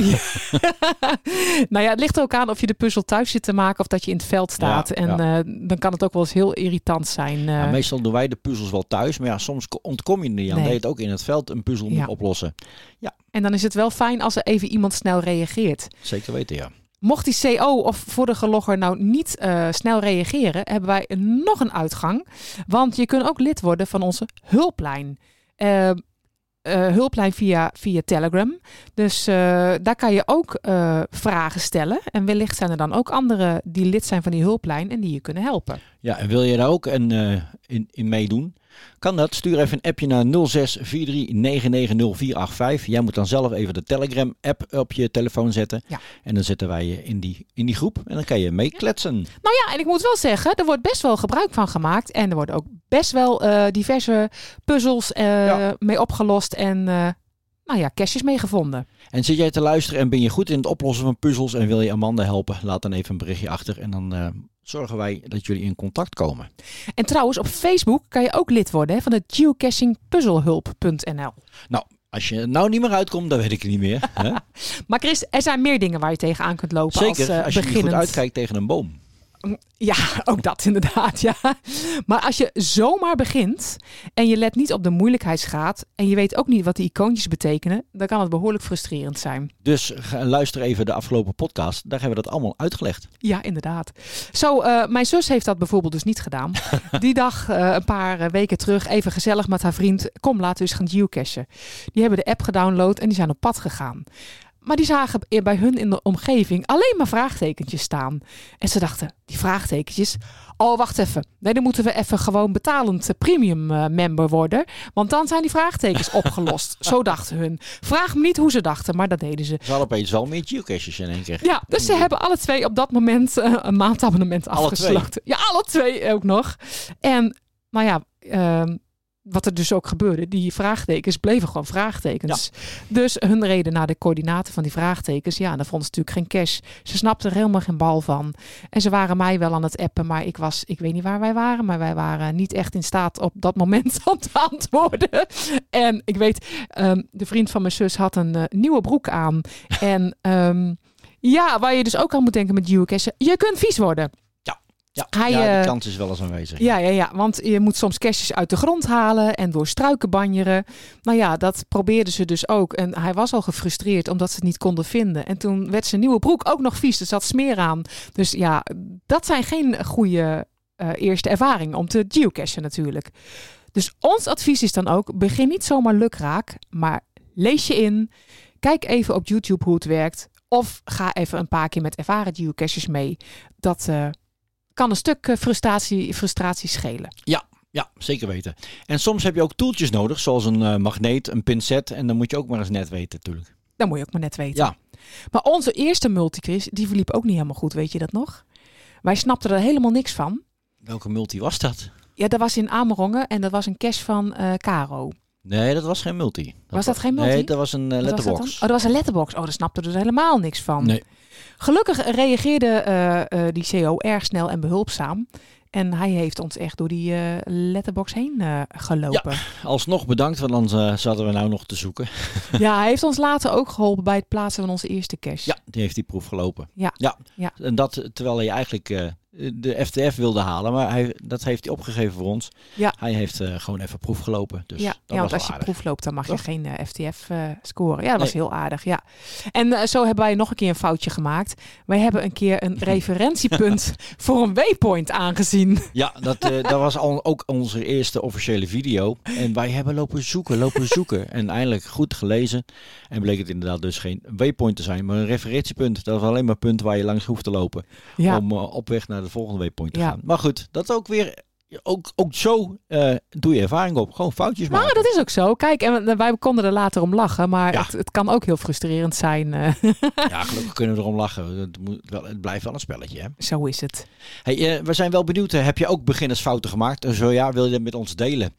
nou ja, het ligt er ook aan of je de puzzel thuis zit te maken of dat je in het veld staat. Ja, en ja. eh, dan kan het ook wel eens heel irritant zijn. eh. Ja, meestal doen wij de puzzels wel thuis, maar ja, soms ko- ontkom je er niet aan Nee. dat je het ook in het veld een puzzel Ja. moet oplossen. En dan is het wel fijn als er even iemand snel reageert. Zeker weten, ja. Mocht die CO of vorige logger nou niet eh, snel reageren, hebben wij nog een uitgang. Want je kunt ook lid worden van onze hulplijn. Eh, hulplijn via, via Telegram. Dus eh, daar kan je ook vragen stellen. En wellicht zijn er dan ook anderen die lid zijn van die hulplijn en die je kunnen helpen. Ja, en wil je daar ook een, in, in meedoen? Kan dat? Stuur even een appje naar 0643990485. Jij moet dan zelf even de Telegram-app op je telefoon zetten. Ja. En dan zetten wij je in die, in die groep en dan kan je meekletsen. Nou ja, en ik moet wel zeggen, er wordt best wel gebruik van gemaakt. En er worden ook best wel eh, diverse puzzels eh, mee opgelost. En eh, nou ja, caches mee gevonden. En zit jij te luisteren en ben je goed in het oplossen van puzzels en wil je Amanda helpen? Laat dan even een berichtje achter en dan zorgen wij dat jullie in contact komen. En trouwens, op Facebook kan je ook lid worden hè, van de geocachingpuzzelhulp.nl. Nou, als je nou niet meer uitkomt, dan weet ik het niet meer. Hè? Maar Chris, er zijn meer dingen waar je tegenaan kunt lopen Zeker, als, eh, als je niet goed uitkijkt tegen een boom. Ja, ook dat inderdaad, ja. Maar als je zomaar begint en je let niet op de moeilijkheidsgraad en je weet ook niet wat die icoontjes betekenen, dan kan het behoorlijk frustrerend zijn. Dus luister even de afgelopen podcast. Daar hebben we dat allemaal uitgelegd. Ja, inderdaad. Zo, eh, mijn zus heeft dat bijvoorbeeld dus niet gedaan. Die dag, eh, een paar eh, weken terug, even gezellig met haar vriend. Kom, laten we eens gaan geocachen. Die hebben de app gedownload en die zijn op pad gegaan. Maar die zagen bij hun in de omgeving alleen maar vraagtekentjes staan. En ze dachten, die vraagtekentjes... Oh, wacht even. Nee, dan moeten we even gewoon betalend eh, premium eh, member worden. Want dan zijn die vraagtekens opgelost. Zo dachten hun. Vraag me niet hoe ze dachten, maar dat deden ze. Ze hadden opeens wel meer geocaches in één keer. Ja, dus ze hebben alle twee op dat moment eh, een maandabonnement Alle afgesloten. Ja, alle twee ook nog. En nou ja, ehm, wat er dus ook gebeurde, die vraagtekens bleven gewoon vraagtekens. Dus hun reden naar de coördinaten van die vraagtekens. Ja, daar vonden ze natuurlijk geen cash. Ze snapten er helemaal geen bal van. En ze waren mij wel aan het appen, maar ik was, ik weet niet waar wij waren, maar wij waren niet echt in staat op dat moment om te antwoorden. En ik weet, ehm, de vriend van mijn zus had een eh, nieuwe broek aan. En ehm, ja, waar je dus ook aan moet denken met geocachen, je kunt vies worden. Ja, Hij, ja die kans is wel eens aanwezig. Ja, ja, ja, want je moet soms caches uit de grond halen en door struiken banjeren. Nou ja, dat probeerden ze dus ook. En hij was al gefrustreerd omdat ze het niet konden vinden. En toen werd zijn nieuwe broek ook nog vies. Er zat smeer aan. Dus ja, dat zijn geen goede eh, eerste ervaringen om te geocachen natuurlijk. Dus ons advies is dan ook, begin niet zomaar lukraak, maar lees je in. Kijk even op YouTube hoe het werkt. Of ga even een paar keer met ervaren geocachers mee. Dat eh, kan een stuk eh, frustratie, frustratie schelen. Ja, ja, zeker weten. En soms heb je ook toeltjes nodig, zoals een eh, magneet, een pincet. En dan moet je ook maar eens net weten natuurlijk. Dat moet je ook maar net weten. Ja. Maar onze eerste multiquiz, die verliep ook niet helemaal goed, weet je dat nog? Wij snapten er helemaal niks van. Welke multi was dat? Ja, dat was in Amerongen en dat was een cache van eh Caro. Nee, dat was geen multi. Was dat geen multi? Nee, dat was een eh, was dat letterbox. dan? Oh, dat was een letterbox. Oh, daar snapte er dus helemaal niks van. Nee. Gelukkig reageerde eh, eh, die CO erg snel en behulpzaam. En hij heeft ons echt door die letterbox heen gelopen. Alsnog bedankt, want eh, zaten we nou nog te zoeken. Ja. hij heeft ons later ook geholpen bij het plaatsen van onze eerste cache. Ja, die heeft die proef gelopen. Ja. ja. Ja. En dat terwijl hij eigenlijk de FTF wilde halen, maar hij, dat heeft hij opgegeven voor ons. Ja. Hij heeft eh, gewoon even proef gelopen. Dus ja, dat ja was want als je aardig. proef loopt, dan mag Toch? je geen eh, FTF eh, scoren. Ja, dat was heel aardig, ja. En eh, zo hebben wij nog een keer een foutje gemaakt. Wij hebben een keer een referentiepunt voor een waypoint aangezien. Ja, dat, eh, dat was al, ook onze eerste officiële video. En wij hebben lopen zoeken, lopen zoeken. En eindelijk goed gelezen. En bleek het inderdaad dus geen waypoint te zijn, maar een referentiepunt. Dat was alleen maar een punt waar je langs hoeft te lopen. Ja. Om eh, op weg naar de volgende waypoint te Ja. gaan. Maar goed, dat ook weer... Ook, ook zo eh, doe je ervaring op. Gewoon foutjes maken. Maar dat is ook zo. Kijk, en wij konden er later om lachen. Maar Ja. het, het kan ook heel frustrerend zijn. eh. Ja, gelukkig kunnen we erom lachen. Het, moet wel, het blijft wel een spelletje. Hè? zo is het. Hey, eh, we zijn wel benieuwd. heb je ook beginnersfouten gemaakt? En zo ja, wil je dat met ons delen?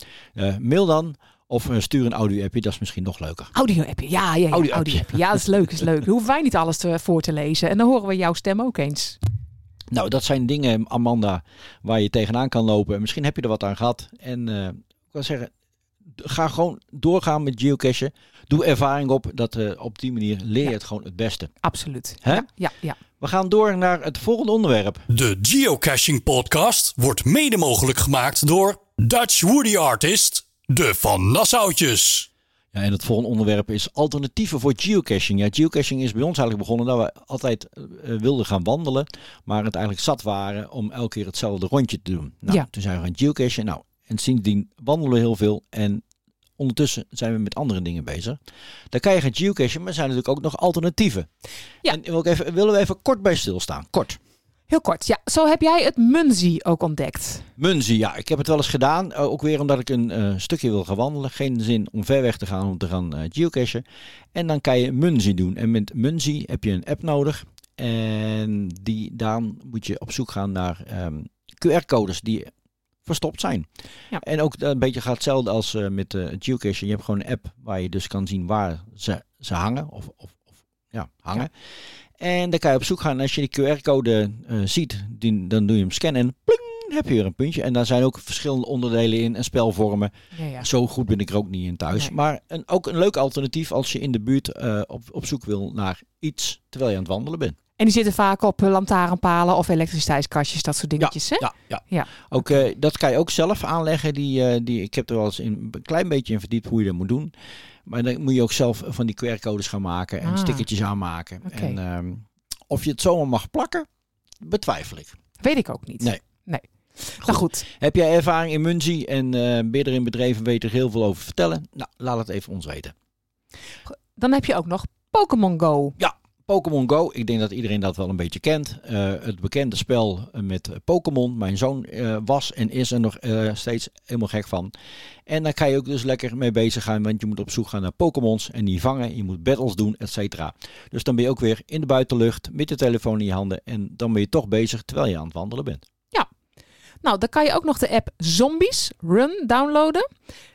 Mail dan of stuur een audio-appje. Dat is misschien nog leuker. Audio-appje, ja, ja, ja. Audio-appje. Ja, dat is leuk, is leuk. Dan hoeven wij niet alles te, voor te lezen. En dan horen we jouw stem ook eens. Nou, dat zijn dingen, Amanda, waar je tegenaan kan lopen. En Misschien heb je er wat aan gehad. En eh, ik wil zeggen, ga gewoon doorgaan met geocachen. Doe ervaring op. Dat, eh, op die manier leer je het gewoon het beste. Absoluut. Hè? Ja, ja. We gaan door naar het volgende onderwerp. De Geocaching Podcast wordt mede mogelijk gemaakt door Dutch Woody Artist, de Van Nassautjes. Ja, en het volgende onderwerp is alternatieven voor geocaching. Ja, geocaching is bij ons eigenlijk begonnen dat we altijd eh, wilden gaan wandelen, maar het eigenlijk zat waren om elke keer hetzelfde rondje te doen. Nou, Ja. toen zijn we gaan geocachen. Nou, en sindsdien wandelen we heel veel en ondertussen zijn we met andere dingen bezig. Daar kan je gaan geocachen, maar er zijn natuurlijk ook nog alternatieven. Ja. En wil ik even, willen we even kort bij stilstaan. Kort. Heel kort. Ja, zo heb jij het Munzi ook ontdekt. Munzie, ja, ik heb het wel eens gedaan. eh, ook weer omdat ik een eh, stukje wil gaan wandelen. Geen zin om ver weg te gaan om te gaan eh, geocachen. En dan kan je Munzie doen. En met Munzie heb je een app nodig. En die, dan moet je op zoek gaan naar ehm, QR-codes die verstopt zijn. Ja. En ook een beetje gaat hetzelfde als met eh geocaching. Je hebt gewoon een app waar je dus kan zien waar ze, ze hangen. Of, of, of ja, hangen. En dan kan je op zoek gaan. En als je die QR-code eh, ziet, die, dan doe je hem scannen en pling, heb je weer een puntje. En daar zijn ook verschillende onderdelen in en spelvormen. Ja, ja. Zo goed ben ik er ook niet in thuis. Nee. Maar een, ook een leuk alternatief als je in de buurt eh, op, op zoek wil naar iets terwijl je aan het wandelen bent. En die zitten vaak op eh, lantaarnpalen of elektriciteitskastjes, dat soort dingetjes. hè? Ja, ja. Ja. Ook, dat kan je ook zelf aanleggen. Die, die, ik heb er wel eens een klein beetje in verdiept hoe je dat moet doen. Maar dan moet je ook zelf van die QR-codes gaan maken en Ah. stickertjes aanmaken. En ehm, of je het zomaar mag plakken, betwijfel ik. Weet ik ook niet. Nee. Nee. Nou goed. Heb jij ervaring in Munzie en eh ben in bedreven, weet je er heel veel over vertellen? Nou, laat het even ons weten. Dan heb je ook nog Pokémon Go. Ja, Pokémon Go. Ik denk dat iedereen dat wel een beetje kent. Eh, het bekende spel met Pokémon. Mijn zoon eh, was en is er nog eh, steeds helemaal gek van. En daar kan je ook dus lekker mee bezig gaan. Want je moet op zoek gaan naar Pokémons en die vangen. Je moet battles doen, et cetera. Dus dan ben je ook weer in de buitenlucht met de telefoon in je handen. En dan ben je toch bezig terwijl je aan het wandelen bent. Nou, dan kan je ook nog de app Zombies Run downloaden.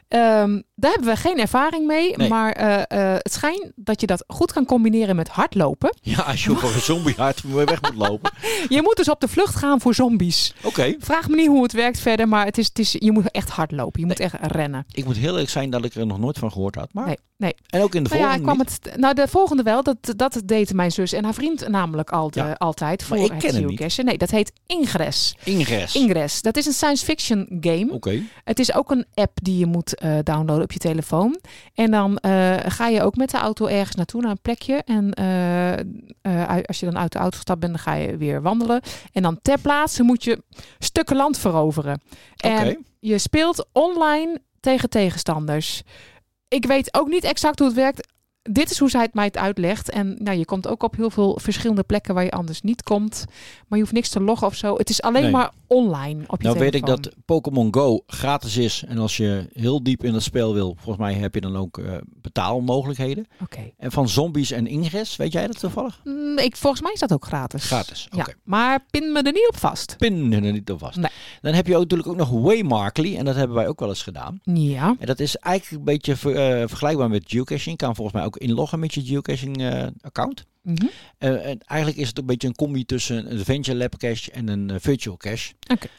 Ehm, daar hebben we geen ervaring mee, Nee. maar eh, eh, het schijnt dat je dat goed kan combineren met hardlopen. Ja, als je voor een zombie hard weg moet lopen. Je moet dus op de vlucht gaan voor zombies. Oké. Vraag me niet hoe het werkt verder, maar het is, het is, je moet echt hardlopen. Je moet echt rennen. Ik moet heel eerlijk zijn dat ik er nog nooit van gehoord had. Maar... Nee, nee. En ook in de Nou ja, volgende ik kwam het, nou, de volgende wel. Dat, dat deed mijn zus en haar vriend namelijk al, Ja. altijd voor Maar ik ken geocachen. Nee, dat heet Ingress. Ingress. Ingress. Dat is een science fiction game. Oké. Het is ook een app die je moet eh, downloaden op je telefoon. En dan eh, ga je ook met de auto ergens naartoe, naar een plekje. En eh, als je dan uit de auto gestapt bent, dan ga je weer wandelen. En dan ter plaatse moet je stukken land veroveren. En je speelt online tegen tegenstanders. Ik weet ook niet exact hoe het werkt. Dit is hoe zij het mij het uitlegt. En nou, je komt ook op heel veel verschillende plekken waar je anders niet komt. Maar je hoeft niks te loggen of zo. Het is alleen Nee. maar online op je Nou weet ik dat Pokémon Go gratis is. En als je heel diep in het spel wil, volgens mij heb je dan ook eh, betaalmogelijkheden. Oké. En van zombies en ingress, weet jij dat toevallig? Mm, ik, volgens mij is dat ook gratis. Gratis, Ja, oké. maar pin me er niet op vast. Pin er niet op vast. Nee. Dan heb je ook natuurlijk ook nog Waymarkly. En dat hebben wij ook wel eens gedaan. Ja. En dat is eigenlijk een beetje ver- eh, vergelijkbaar met geocaching. Je kan volgens mij ook inloggen met je geocaching eh, account. Mhm. Eh, en eigenlijk is het een beetje een combi tussen een Adventure Lab cache en een eh, virtual cache.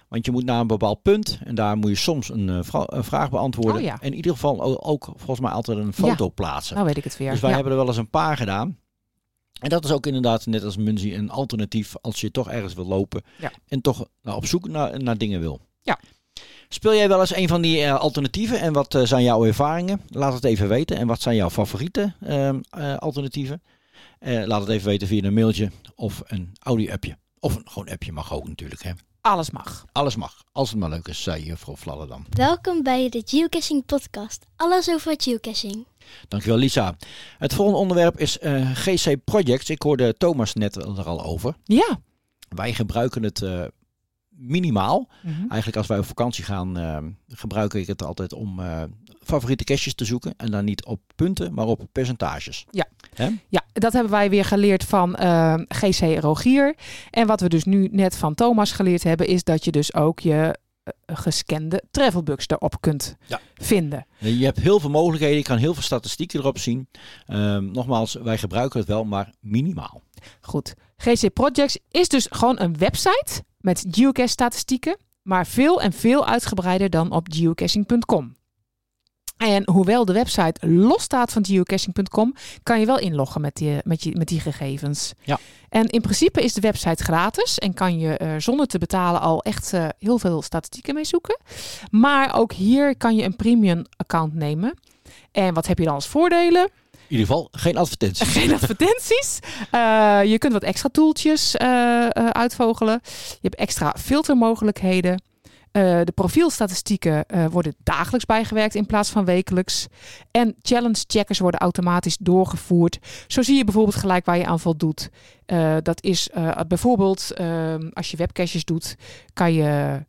Want je moet naar een bepaald punt en daar moet je soms een, eh, een vraag beantwoorden. Oh ja. En in ieder geval ook volgens mij altijd een foto Ja. plaatsen. Nou weet ik het weer. Dus wij Ja. hebben er wel eens een paar gedaan. En dat is ook inderdaad net als Munzie een alternatief als je toch ergens wil lopen en toch nou, op zoek naar, naar dingen wil. Ja. Speel jij wel eens een van die alternatieven en wat zijn jouw ervaringen? Laat het even weten. En wat zijn jouw favoriete ehm, eh, alternatieven? Eh, laat het even weten via een mailtje of een audio-appje. Of een gewoon appje mag ook natuurlijk. Hè. Alles mag. Alles mag. Als het maar leuk is, zei juffrouw Vladderdam. Welkom bij de Geocaching Podcast. Alles over geocaching. Dankjewel Lisa. Het volgende onderwerp is eh, GC Projects. Ik hoorde Thomas net er al over. Ja. Wij gebruiken het eh, minimaal. Mhm. Eigenlijk als wij op vakantie gaan, eh, gebruik ik het altijd om eh, favoriete caches te zoeken. En dan niet op punten, maar op percentages. Ja. Ja, dat hebben wij weer geleerd van eh, GC Rogier. En wat we dus nu net van Thomas geleerd hebben, is dat je dus ook je eh, gescande travelbugs erop kunt Ja. vinden. Je hebt heel veel mogelijkheden. Je kan heel veel statistieken erop zien. Ehm, nogmaals, wij gebruiken het wel, maar minimaal. Goed. GC Projects is dus gewoon een website met geocache statistieken, maar veel en veel uitgebreider dan op geocaching.com. En hoewel de website los staat van geocaching.com, kan je wel inloggen met die, met, je, met die gegevens. Ja. En in principe is de website gratis en kan je er zonder te betalen al echt eh, heel veel statistieken mee zoeken. Maar ook hier kan je een premium account nemen. En wat heb je dan als voordelen? In ieder geval geen advertenties. Geen advertenties. Eh, je kunt wat extra toeltjes eh, eh, uitvogelen. Je hebt extra filtermogelijkheden. Eh, de profielstatistieken eh, worden dagelijks bijgewerkt in plaats van wekelijks. En challenge checkers worden automatisch doorgevoerd. Zo zie je bijvoorbeeld gelijk waar je aan voldoet. Eh, dat is bijvoorbeeld eh, als je webcaches doet, kan je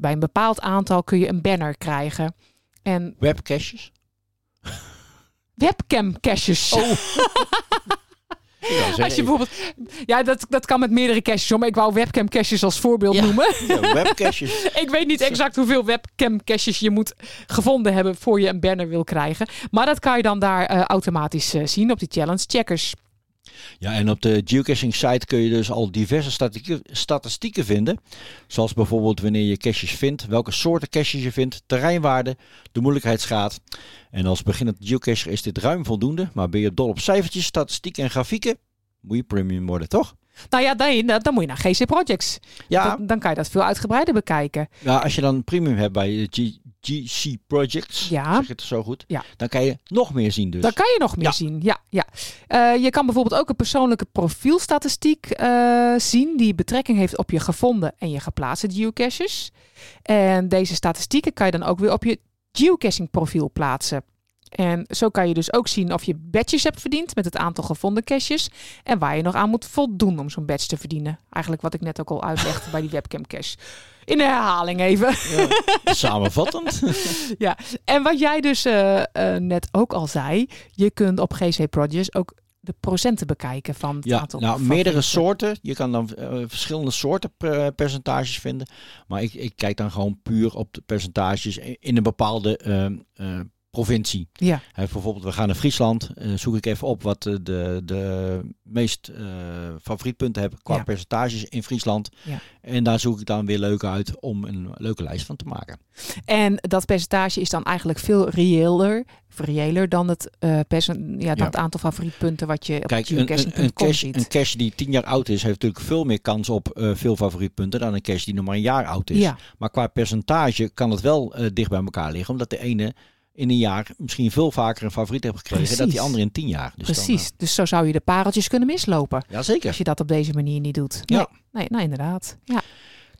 bij een bepaald aantal kun je een banner krijgen. En Webcaches? webcam caches. Oh. Als je bijvoorbeeld, ja, dat, dat kan met meerdere caches, maar ik wou webcam caches als voorbeeld Ja. noemen. Ja, webcaches. ik weet niet exact hoeveel webcam caches je moet gevonden hebben voor je een banner wil krijgen. Maar dat kan je dan daar eh, automatisch eh, zien op die challenge checkers. Ja, en op de geocaching site kun je dus al diverse statistieken, vinden. Zoals bijvoorbeeld wanneer je caches vindt, welke soorten caches je vindt, terreinwaarde, de moeilijkheidsgraad. En als beginnend geocacher is dit ruim voldoende. Maar ben je dol op cijfertjes, statistieken en grafieken, moet je premium worden, toch? Nou ja, dan, dan moet je naar GC Projects. Ja. Dan, dan kan je dat veel uitgebreider bekijken. Ja, als je dan premium hebt bij GC Projects, Ja. zeg het zo goed, Ja. dan kan je nog meer zien dus. Dan kan je nog meer Ja. zien. Ja, ja. Eh, je kan bijvoorbeeld ook een persoonlijke profielstatistiek eh, zien die betrekking heeft op je gevonden en je geplaatste geocaches. En deze statistieken kan je dan ook weer op je geocaching profiel plaatsen. En zo kan je dus ook zien of je badges hebt verdiend met het aantal gevonden caches en waar je nog aan moet voldoen om zo'n badge te verdienen. Eigenlijk wat ik net ook al uitlegde bij die webcam cache. In herhaling even. Samenvattend. ja, en wat jij dus eh, eh, net ook al zei, je kunt op GC Projects ook de procenten bekijken van het Ja, aantal. nou, meerdere soorten. Je kan dan eh, verschillende soorten per- percentages vinden. Maar ik, ik kijk dan gewoon puur op de percentages in in een bepaalde ehm, eh, provincie. Ja. Bijvoorbeeld, we gaan naar Friesland. eh, zoek ik even op wat eh, de, de meest eh favorietpunten hebben qua Ja. percentages in Friesland. Ja. En daar zoek ik dan weer leuk uit om een leuke lijst van te maken. En dat percentage is dan eigenlijk veel reëler, reëler dan het, percent, ja, dan het aantal favorietpunten wat je op Kijk, een, een, een, ziet. een cache die tien jaar oud is, heeft natuurlijk veel meer kans op veel favorietpunten dan een cache die nog maar een jaar oud is. Ja. Maar qua percentage kan het wel dicht bij elkaar liggen, omdat de ene in een jaar misschien veel vaker een favoriet heeft gekregen dan die andere in tien jaar. Dus dan, Precies, dus zo zou je de pareltjes kunnen mislopen. Ja, zeker. Als je dat op deze manier niet doet. Ja. Nee, nou inderdaad. Ja.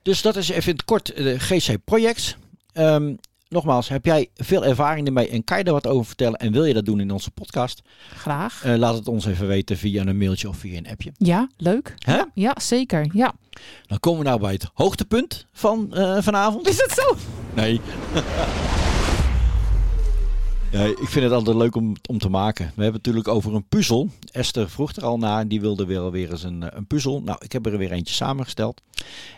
Dus dat is even in het kort eh, de GC Projects. Ehm, nogmaals, heb jij veel ervaring ermee en kan je er wat over vertellen en wil je dat doen in onze podcast? Graag. Eh, laat het ons even weten via een mailtje of via een appje. Ja, leuk. Hè? Ja, ja, zeker. Ja. Dan komen we nou bij het hoogtepunt van eh, vanavond. Is het zo? Nee. Ja, ik vind het altijd leuk om, om te maken. We hebben het natuurlijk over een puzzel. Esther vroeg er al naar en die wilde weer alweer eens een, eh, een puzzel. Nou, ik heb er weer eentje samengesteld.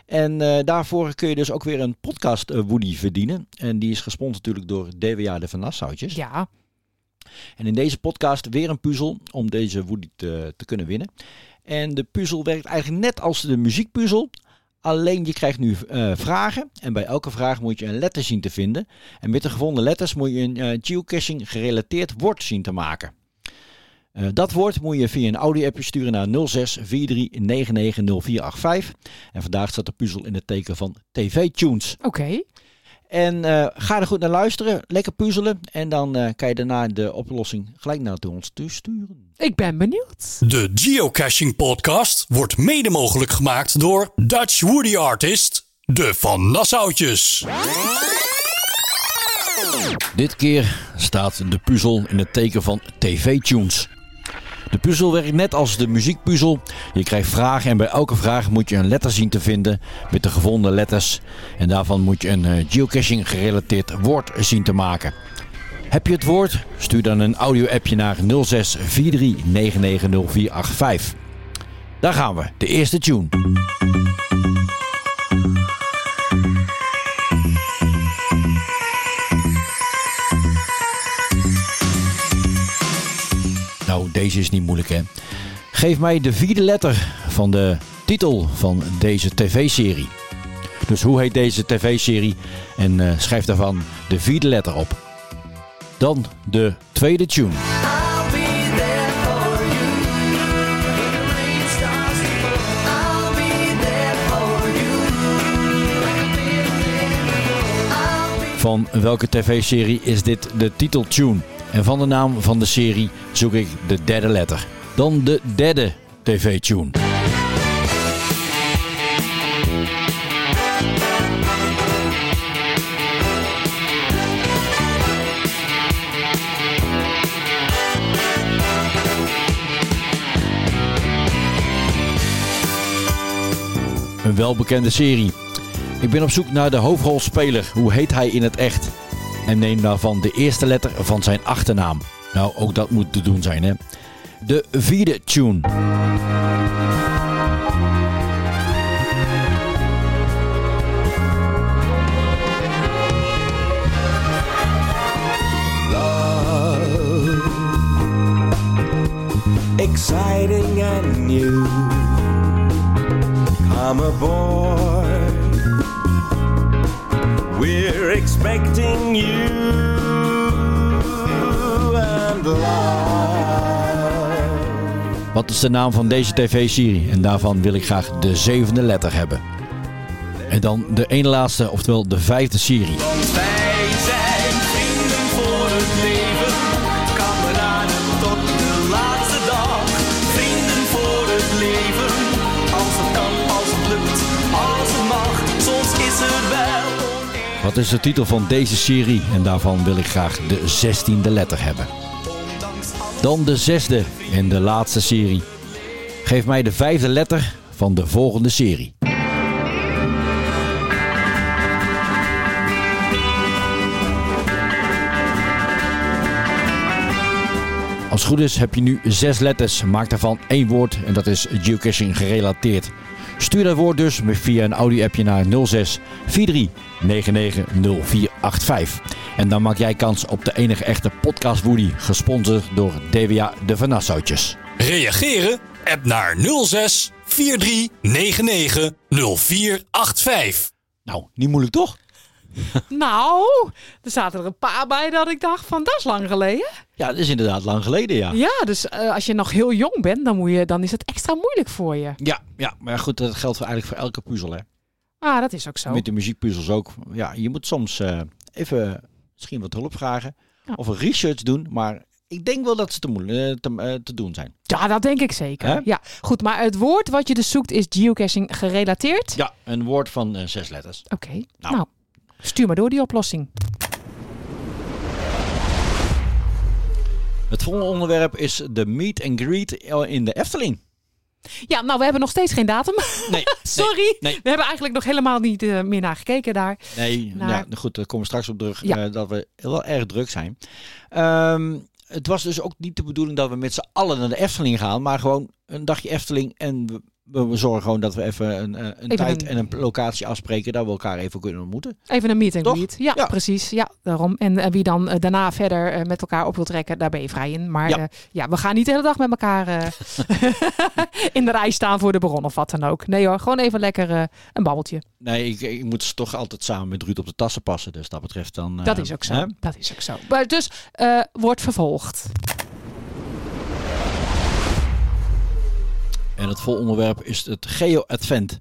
En eh, daarvoor kun je dus ook weer een podcast eh, Woody verdienen. En die is gesponsord natuurlijk door DWA de Van Nassautjes. Ja. En in deze podcast weer een puzzel om deze Woody te, te kunnen winnen. En de puzzel werkt eigenlijk net als de muziekpuzzel. Alleen je krijgt nu eh, vragen en bij elke vraag moet je een letter zien te vinden. En met de gevonden letters moet je een eh, geocaching gerelateerd woord zien te maken. Eh, dat woord moet je via een audio-appje sturen naar 0643990485. En vandaag staat de puzzel in het teken van TV-tunes. Oké. En eh, ga er goed naar luisteren, lekker puzzelen. En dan eh, kan je daarna de oplossing gelijk naar ons toe sturen. Ik ben benieuwd. De Geocaching Podcast wordt mede mogelijk gemaakt door Dutch Woody Artist, de Van Nassautjes. Dit keer staat de puzzel in het teken van TV-tunes. De puzzel werkt net als de muziekpuzzel. Je krijgt vragen en bij elke vraag moet je een letter zien te vinden met de gevonden letters. En daarvan moet je een eh, geocaching gerelateerd woord zien te maken. Heb je het woord? Stuur dan een audio-appje naar 0643990485. Daar gaan we, de eerste tune. Nou, deze is niet moeilijk hè. Geef mij de vierde letter van de titel van deze tv-serie. Dus hoe heet deze tv-serie? En eh, schrijf daarvan de vierde letter op. Dan de tweede tune. Van welke tv-serie is dit de titeltune? En van de naam van de serie zoek ik de derde letter. Dan de derde tv-tune. Een welbekende serie. Ik ben op zoek naar de hoofdrolspeler. Hoe heet hij in het echt? En neem daarvan de eerste letter van zijn achternaam. Nou, ook dat moet te doen zijn, hè? De vierde tune. exciting and new. Come aboard, we're expecting you and live. Wat is de naam van deze tv-serie? En daarvan wil ik graag de zevende letter hebben. En dan de ene laatste, oftewel de vijfde serie. Wat is de titel van deze serie? En daarvan wil ik graag de zestiende letter hebben. Dan de zesde en de laatste serie. Geef mij de vijfde letter van de volgende serie. Als het goed is heb je nu zes letters. Maak daarvan één woord en dat is geocaching gerelateerd. Stuur dat woord dus via een audio-appje naar 06 43 99 0485. En dan maak jij kans op de enige echte podcast Woody, gesponsord door DWA de Van Nassautjes. Reageren? App naar 06 43 99 0485. Nou, niet moeilijk toch? Nou, er zaten er een paar bij dat ik dacht van dat is lang geleden. Ja, dat is inderdaad lang geleden, ja. Ja, dus eh, als je nog heel jong bent, dan, moet je, dan is het extra moeilijk voor je. Ja, ja, maar goed, dat geldt voor eigenlijk voor elke puzzel, hè. Ah, dat is ook zo. Met de muziekpuzzels ook. Ja, je moet soms eh, even misschien wat hulp vragen. Of een research doen, maar ik denk wel dat ze te, moeilijk, te, eh, te doen zijn. Ja, dat denk ik zeker. Ja, goed, maar het woord wat je dus zoekt is geocaching gerelateerd. Ja, een woord van zes letters. Oké, nou. Stuur maar door die oplossing. Het volgende onderwerp is de meet and greet in de Efteling. Ja, nou, we hebben nog steeds geen datum. Nee, Sorry. nee. We hebben eigenlijk nog helemaal niet eh, meer naar gekeken daar. Nee, Naar- ja, goed, daar komen we straks op terug. Ja. eh, dat we wel erg druk zijn. Ehm, het was dus ook niet de bedoeling dat we met z'n allen naar de Efteling gaan. Maar gewoon een dagje Efteling. En we, zorgen gewoon dat we even een, eh, een Even tijd een- en een locatie afspreken. Dat we elkaar even kunnen ontmoeten. Even een meet and Toch? greet. Ja, Ja. precies. Ja, daarom. En eh, wie dan eh, daarna verder met elkaar op wil trekken, daar ben je vrij in. Maar Ja. we gaan niet de hele dag met elkaar in de rij staan voor de bron of wat dan ook. Nee hoor, gewoon even lekker een babbeltje. Nee, ik, ik moet ze toch altijd samen met Ruud op de tassen passen. Dus dat betreft dan... dat is ook zo. hè? Dat is ook zo. Maar dus wordt vervolgd. En het vol onderwerp is het Geo Advent.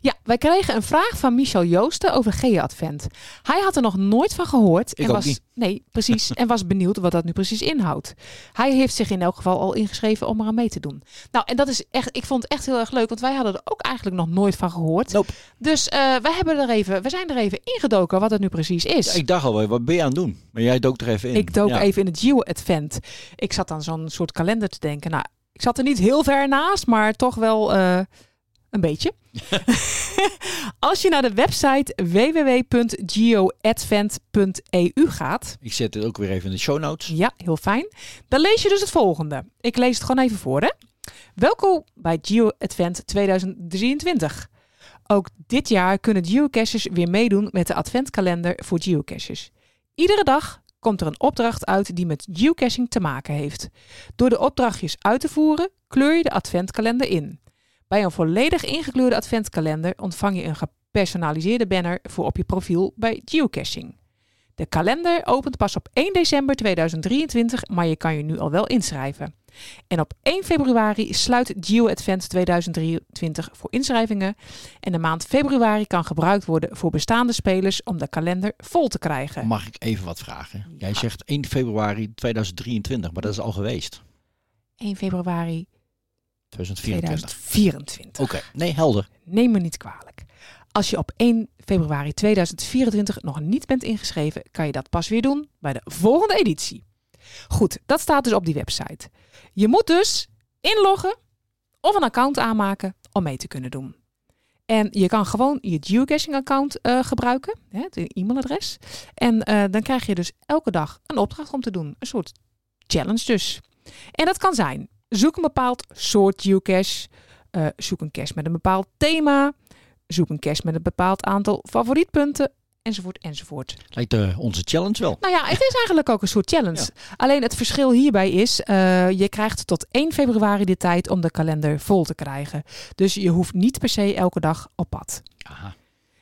Ja, wij kregen een vraag van Michel Joosten over Geo-advent. Hij had er nog nooit van gehoord. En was, niet. Nee, precies. en was benieuwd wat dat nu precies inhoudt. Hij heeft zich in elk geval al ingeschreven om eraan mee te doen. Nou, en dat is echt, ik vond het echt heel erg leuk, want wij hadden er ook eigenlijk nog nooit van gehoord. Dus eh wij hebben er even, we zijn er even ingedoken wat het nu precies is. Ja, ik dacht al, wat ben je aan het doen? Maar jij dook er even in. Ik dook Ja. even in het Geo-advent. Ik zat aan zo'n soort kalender te denken. Nou, ik zat er niet heel ver naast, maar toch wel eh, een beetje. Als je naar de website www.geoadvent.eu gaat. Ik zet het ook weer even in de show notes. Ja, heel fijn. Dan lees je dus het volgende. Ik lees het gewoon even voor, hè. Welkom bij Geo Advent 2023. Ook dit jaar kunnen geocachers weer meedoen met de adventkalender voor geocachers. Iedere dag komt er een opdracht uit die met geocaching te maken heeft. Door de opdrachtjes uit te voeren, kleur je de adventkalender in. Bij een volledig ingekleurde adventkalender ontvang je een gepersonaliseerde banner voor op je profiel bij geocaching. De kalender opent pas op 1 december 2023, maar je kan je nu al wel inschrijven. En op 1 februari sluit Geo Advent 2023 voor inschrijvingen. En de maand februari kan gebruikt worden voor bestaande spelers om de kalender vol te krijgen. Mag ik even wat vragen? Jij zegt 1 februari 2023, maar dat is al geweest. 1 februari 2024. 2024. Oké, nee, helder. Neem me niet kwalijk. Als je op 1 februari 2024 nog niet bent ingeschreven, kan je dat pas weer doen bij de volgende editie. Goed, dat staat dus op die website. Je moet dus inloggen of een account aanmaken om mee te kunnen doen. En je kan gewoon je geocaching account eh, gebruiken, het e-mailadres. En eh, dan krijg je dus elke dag een opdracht om te doen. Een soort challenge dus. En dat kan zijn, zoek een bepaald soort geocache, eh, zoek een cache met een bepaald thema, zoek een cache met een bepaald aantal favorietpunten, enzovoort, enzovoort. Lijkt eh, onze challenge wel. Nou ja, het is eigenlijk ook een soort challenge. Alleen het verschil hierbij is, eh, je krijgt tot 1 februari de tijd om de kalender vol te krijgen. Dus je hoeft niet per se elke dag op pad. Aha.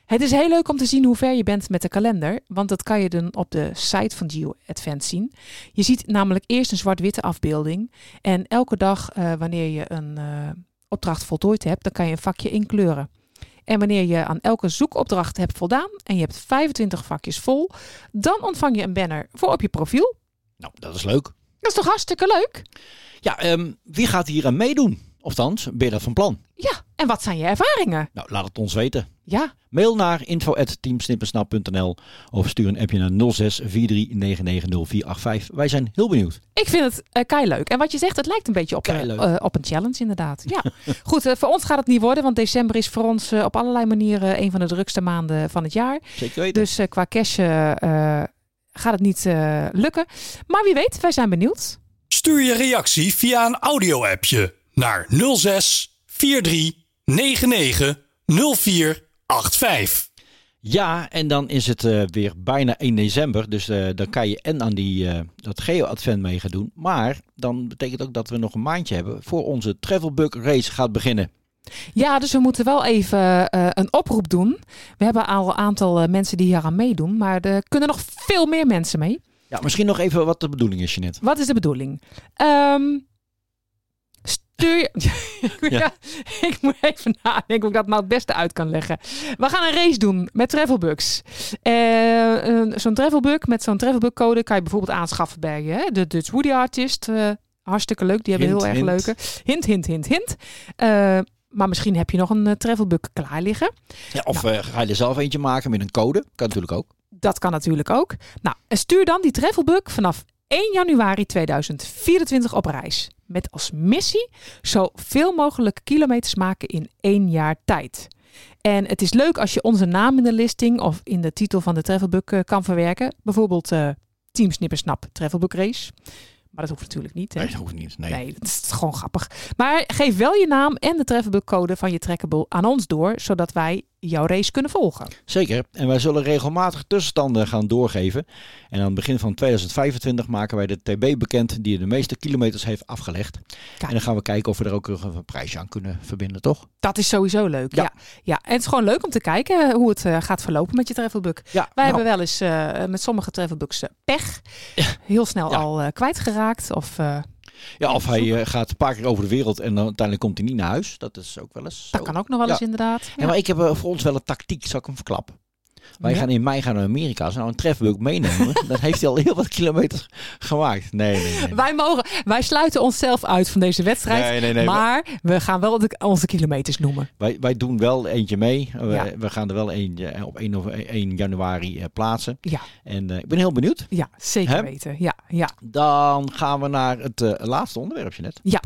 Het is heel leuk om te zien hoe ver je bent met de kalender, want dat kan je dan op de site van Geo Advent zien. Je ziet namelijk eerst een zwart-witte afbeelding en elke dag eh, wanneer je een opdracht voltooid hebt, dan kan je een vakje inkleuren. En wanneer je aan elke zoekopdracht hebt voldaan en je hebt 25 vakjes vol, dan ontvang je een banner voor op je profiel. Nou, dat is leuk. Dat is toch hartstikke leuk? Ja, ehm, wie gaat hier aan meedoen? Of ben je dat van plan? Ja, en wat zijn je ervaringen? Nou, laat het ons weten. Ja, Mail naar info.teamsnippersnap.nl of stuur een appje naar 06 43990485. Wij zijn heel benieuwd. ik vind het eh kei leuk. En wat je zegt, het lijkt een beetje op, eh, Keileuk. eh, op een challenge inderdaad. Ja, goed. eh, voor ons gaat het niet worden, want december is voor ons op allerlei manieren een van de drukste maanden van het jaar. Zeker weten. Dus eh, qua cash gaat het niet eh, lukken. Maar wie weet, wij zijn benieuwd. Stuur je reactie via een audio-appje naar 06 43 99 0485. Ja, en dan is het eh, weer bijna 1 december. Dus eh, dan kan je en aan die, eh, dat Geo-advent mee gaan doen. Maar dan betekent ook dat we nog een maandje hebben voor onze Travelbug race gaat beginnen. Ja, dus we moeten wel even eh, een oproep doen. We hebben al een aantal mensen die hier aan meedoen, maar er kunnen nog veel meer mensen mee. Ja, misschien nog even wat de bedoeling is, Jeanette. Wat is de bedoeling? Ehm, stuur je... ja. ik moet even nadenken hoe ik dat nou het beste uit kan leggen. We gaan een race doen met travelbugs. Eh, een- zo'n travelbug met zo'n travelbug code kan je bijvoorbeeld aanschaffen bij hè, de Dutch Woody Artist. Eh, hartstikke leuk, die hebben Hint, heel erg hint. leuke. Hint, hint, hint, hint. Eh, maar misschien heb je nog een uh, travelbug klaar liggen. Ja, of eh, ga je er zelf eentje maken met een code? Kan natuurlijk ook. Dat kan natuurlijk ook. Nou, en stuur dan die travelbug vanaf 1 januari 2024 op reis. Met als missie zoveel mogelijk kilometers maken in één jaar tijd. En het is leuk als je onze naam in de listing of in de titel van de Travelbook eh, kan verwerken. Bijvoorbeeld eh, Team Snippersnap Travelbook Race. Maar dat hoeft natuurlijk niet. Hè? Nee, dat hoeft niet. Nee. dat is gewoon grappig. Maar geef wel je naam en de Travelbook code van je trackable aan ons door, zodat wij jouw race kunnen volgen. Zeker. En wij zullen regelmatig tussenstanden gaan doorgeven. En aan het begin van 2025 maken wij de TB bekend die de meeste kilometers heeft afgelegd. En dan gaan we kijken of we er ook een prijsje aan kunnen verbinden, toch? Dat is sowieso leuk. Ja. Ja. En het is gewoon leuk om te kijken hoe het eh, gaat verlopen met je travelbook. Ja, Wij nou. hebben wel eens eh, met sommige travelbooks eh, pech. Heel snel al eh, kwijtgeraakt. Of eh, Ja, of hij eh, gaat een paar keer over de wereld en dan uiteindelijk komt hij niet naar huis. Dat is ook wel eens. dat kan ook nog wel eens Ja. inderdaad. Ja, maar ik heb eh, voor ons wel een tactiek, zal ik hem verklappen. Wij gaan in mei gaan naar Amerika. Als we nou een trefbook meenemen, dan heeft hij al heel wat kilometers gemaakt. Nee, nee, nee. Wij, mogen, wij sluiten onszelf uit van deze wedstrijd. Nee, nee, nee, maar we gaan wel de, onze kilometers noemen. Wij, wij doen wel eentje mee. We, we gaan er wel eentje eh, op 1, of 1 januari eh, plaatsen. Ja. En eh, ik ben heel benieuwd. Ja, zeker weten. Ja, ja. Dan gaan we naar het eh, laatste onderwerpje net. Ja.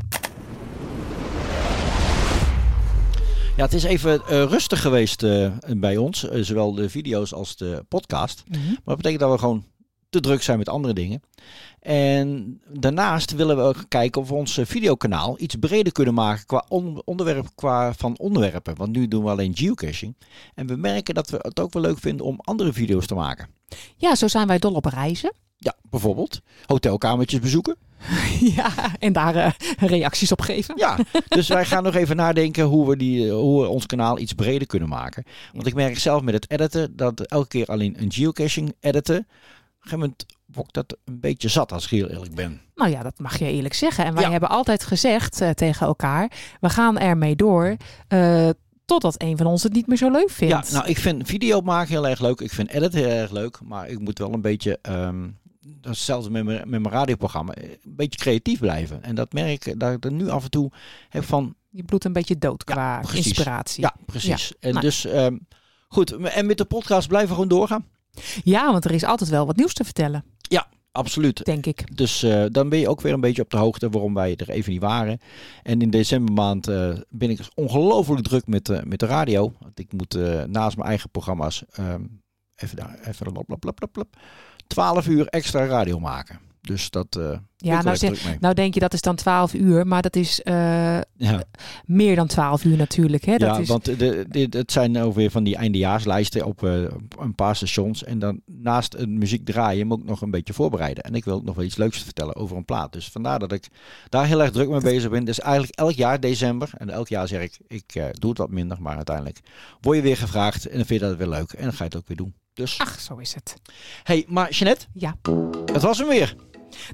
Ja, het is even eh, rustig geweest eh, bij ons. eh, zowel de video's als de podcast. Mhm. Maar dat betekent dat we gewoon te druk zijn met andere dingen. En daarnaast willen we ook kijken of we ons videokanaal iets breder kunnen maken qua on- onderwerp qua van onderwerpen. Want nu doen we alleen geocaching. En we merken dat we het ook wel leuk vinden om andere video's te maken. ja, zo zijn wij dol op reizen. Ja, bijvoorbeeld hotelkamertjes bezoeken. ja, en daar eh, reacties op geven. Ja, dus wij gaan nog even nadenken hoe we, die, eh, hoe we ons kanaal iets breder kunnen maken. Want ik merk zelf met het editen dat elke keer alleen een geocaching editen. Op een gegeven moment wordt dat een beetje zat als ik heel eerlijk ben. Nou ja, dat mag je eerlijk zeggen. En wij Ja. hebben altijd gezegd eh, tegen elkaar, we gaan ermee door eh, totdat een van ons het niet meer zo leuk vindt. Ja, nou ik vind video maken heel erg leuk. Ik vind editen heel erg leuk. Maar ik moet wel een beetje, ehm, dat is hetzelfde met mijn, met mijn radioprogramma, eh, een beetje creatief blijven. En dat merk ik dat ik er nu af en toe heb van... Je bloedt een beetje dood qua inspiratie. Ja, precies. Ja. En Nou. dus ehm, goed, en met de podcast blijven we gewoon doorgaan. Ja, want er is altijd wel wat nieuws te vertellen, Ja, absoluut. denk ik. Dus eh, dan ben je ook weer een beetje op de hoogte waarom wij er even niet waren. En in decembermaand eh, ben ik ongelooflijk druk met, met de radio. Want ik moet naast mijn eigen programma's ehm, even, daar, even lop, lop, lop, lop, lop, 12 uur extra radio maken. Dus dat ik Ja, nou, zeg, nou denk je dat is dan 12 uur, maar dat is eh, Ja. meer dan 12 uur natuurlijk. Hè? Dat ja, is, want de, de, het zijn ook weer van die eindejaarslijsten op eh, een paar stations. En dan naast het muziek draaien moet ik nog een beetje voorbereiden. En ik wil ook nog wel iets leuks vertellen over een plaat. Dus vandaar dat ik daar heel erg druk mee bezig ben. Dus eigenlijk elk jaar december. En elk jaar zeg ik, ik doe het wat minder. Maar uiteindelijk word je weer gevraagd. En dan vind je dat weer leuk. En dan ga je het ook weer doen. Dus. Ach, zo is het. hey, maar Jeanette. Ja. Het was hem weer.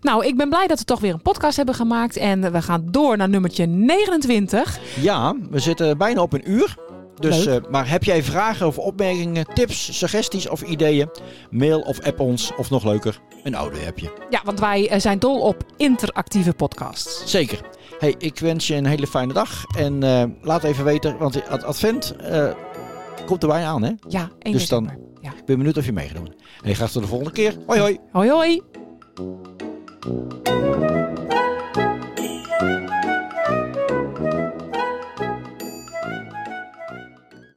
Nou, ik ben blij dat we toch weer een podcast hebben gemaakt. En we gaan door naar nummertje 29. Ja, we zitten bijna op een uur. Dus, eh, maar heb jij vragen of opmerkingen, tips, suggesties of ideeën? Mail of app ons. Of nog leuker, een audio-appje. Ja, want wij eh, zijn dol op interactieve podcasts. Zeker. Hey, ik wens je een hele fijne dag. En eh, laat even weten, want het advent komt er bijna aan, hè? Ja, 1 Dus dan. Ja. ik ben benieuwd of je mee gaat doen. Hey, graag tot de volgende keer. Hoi hoi. Hoi hoi.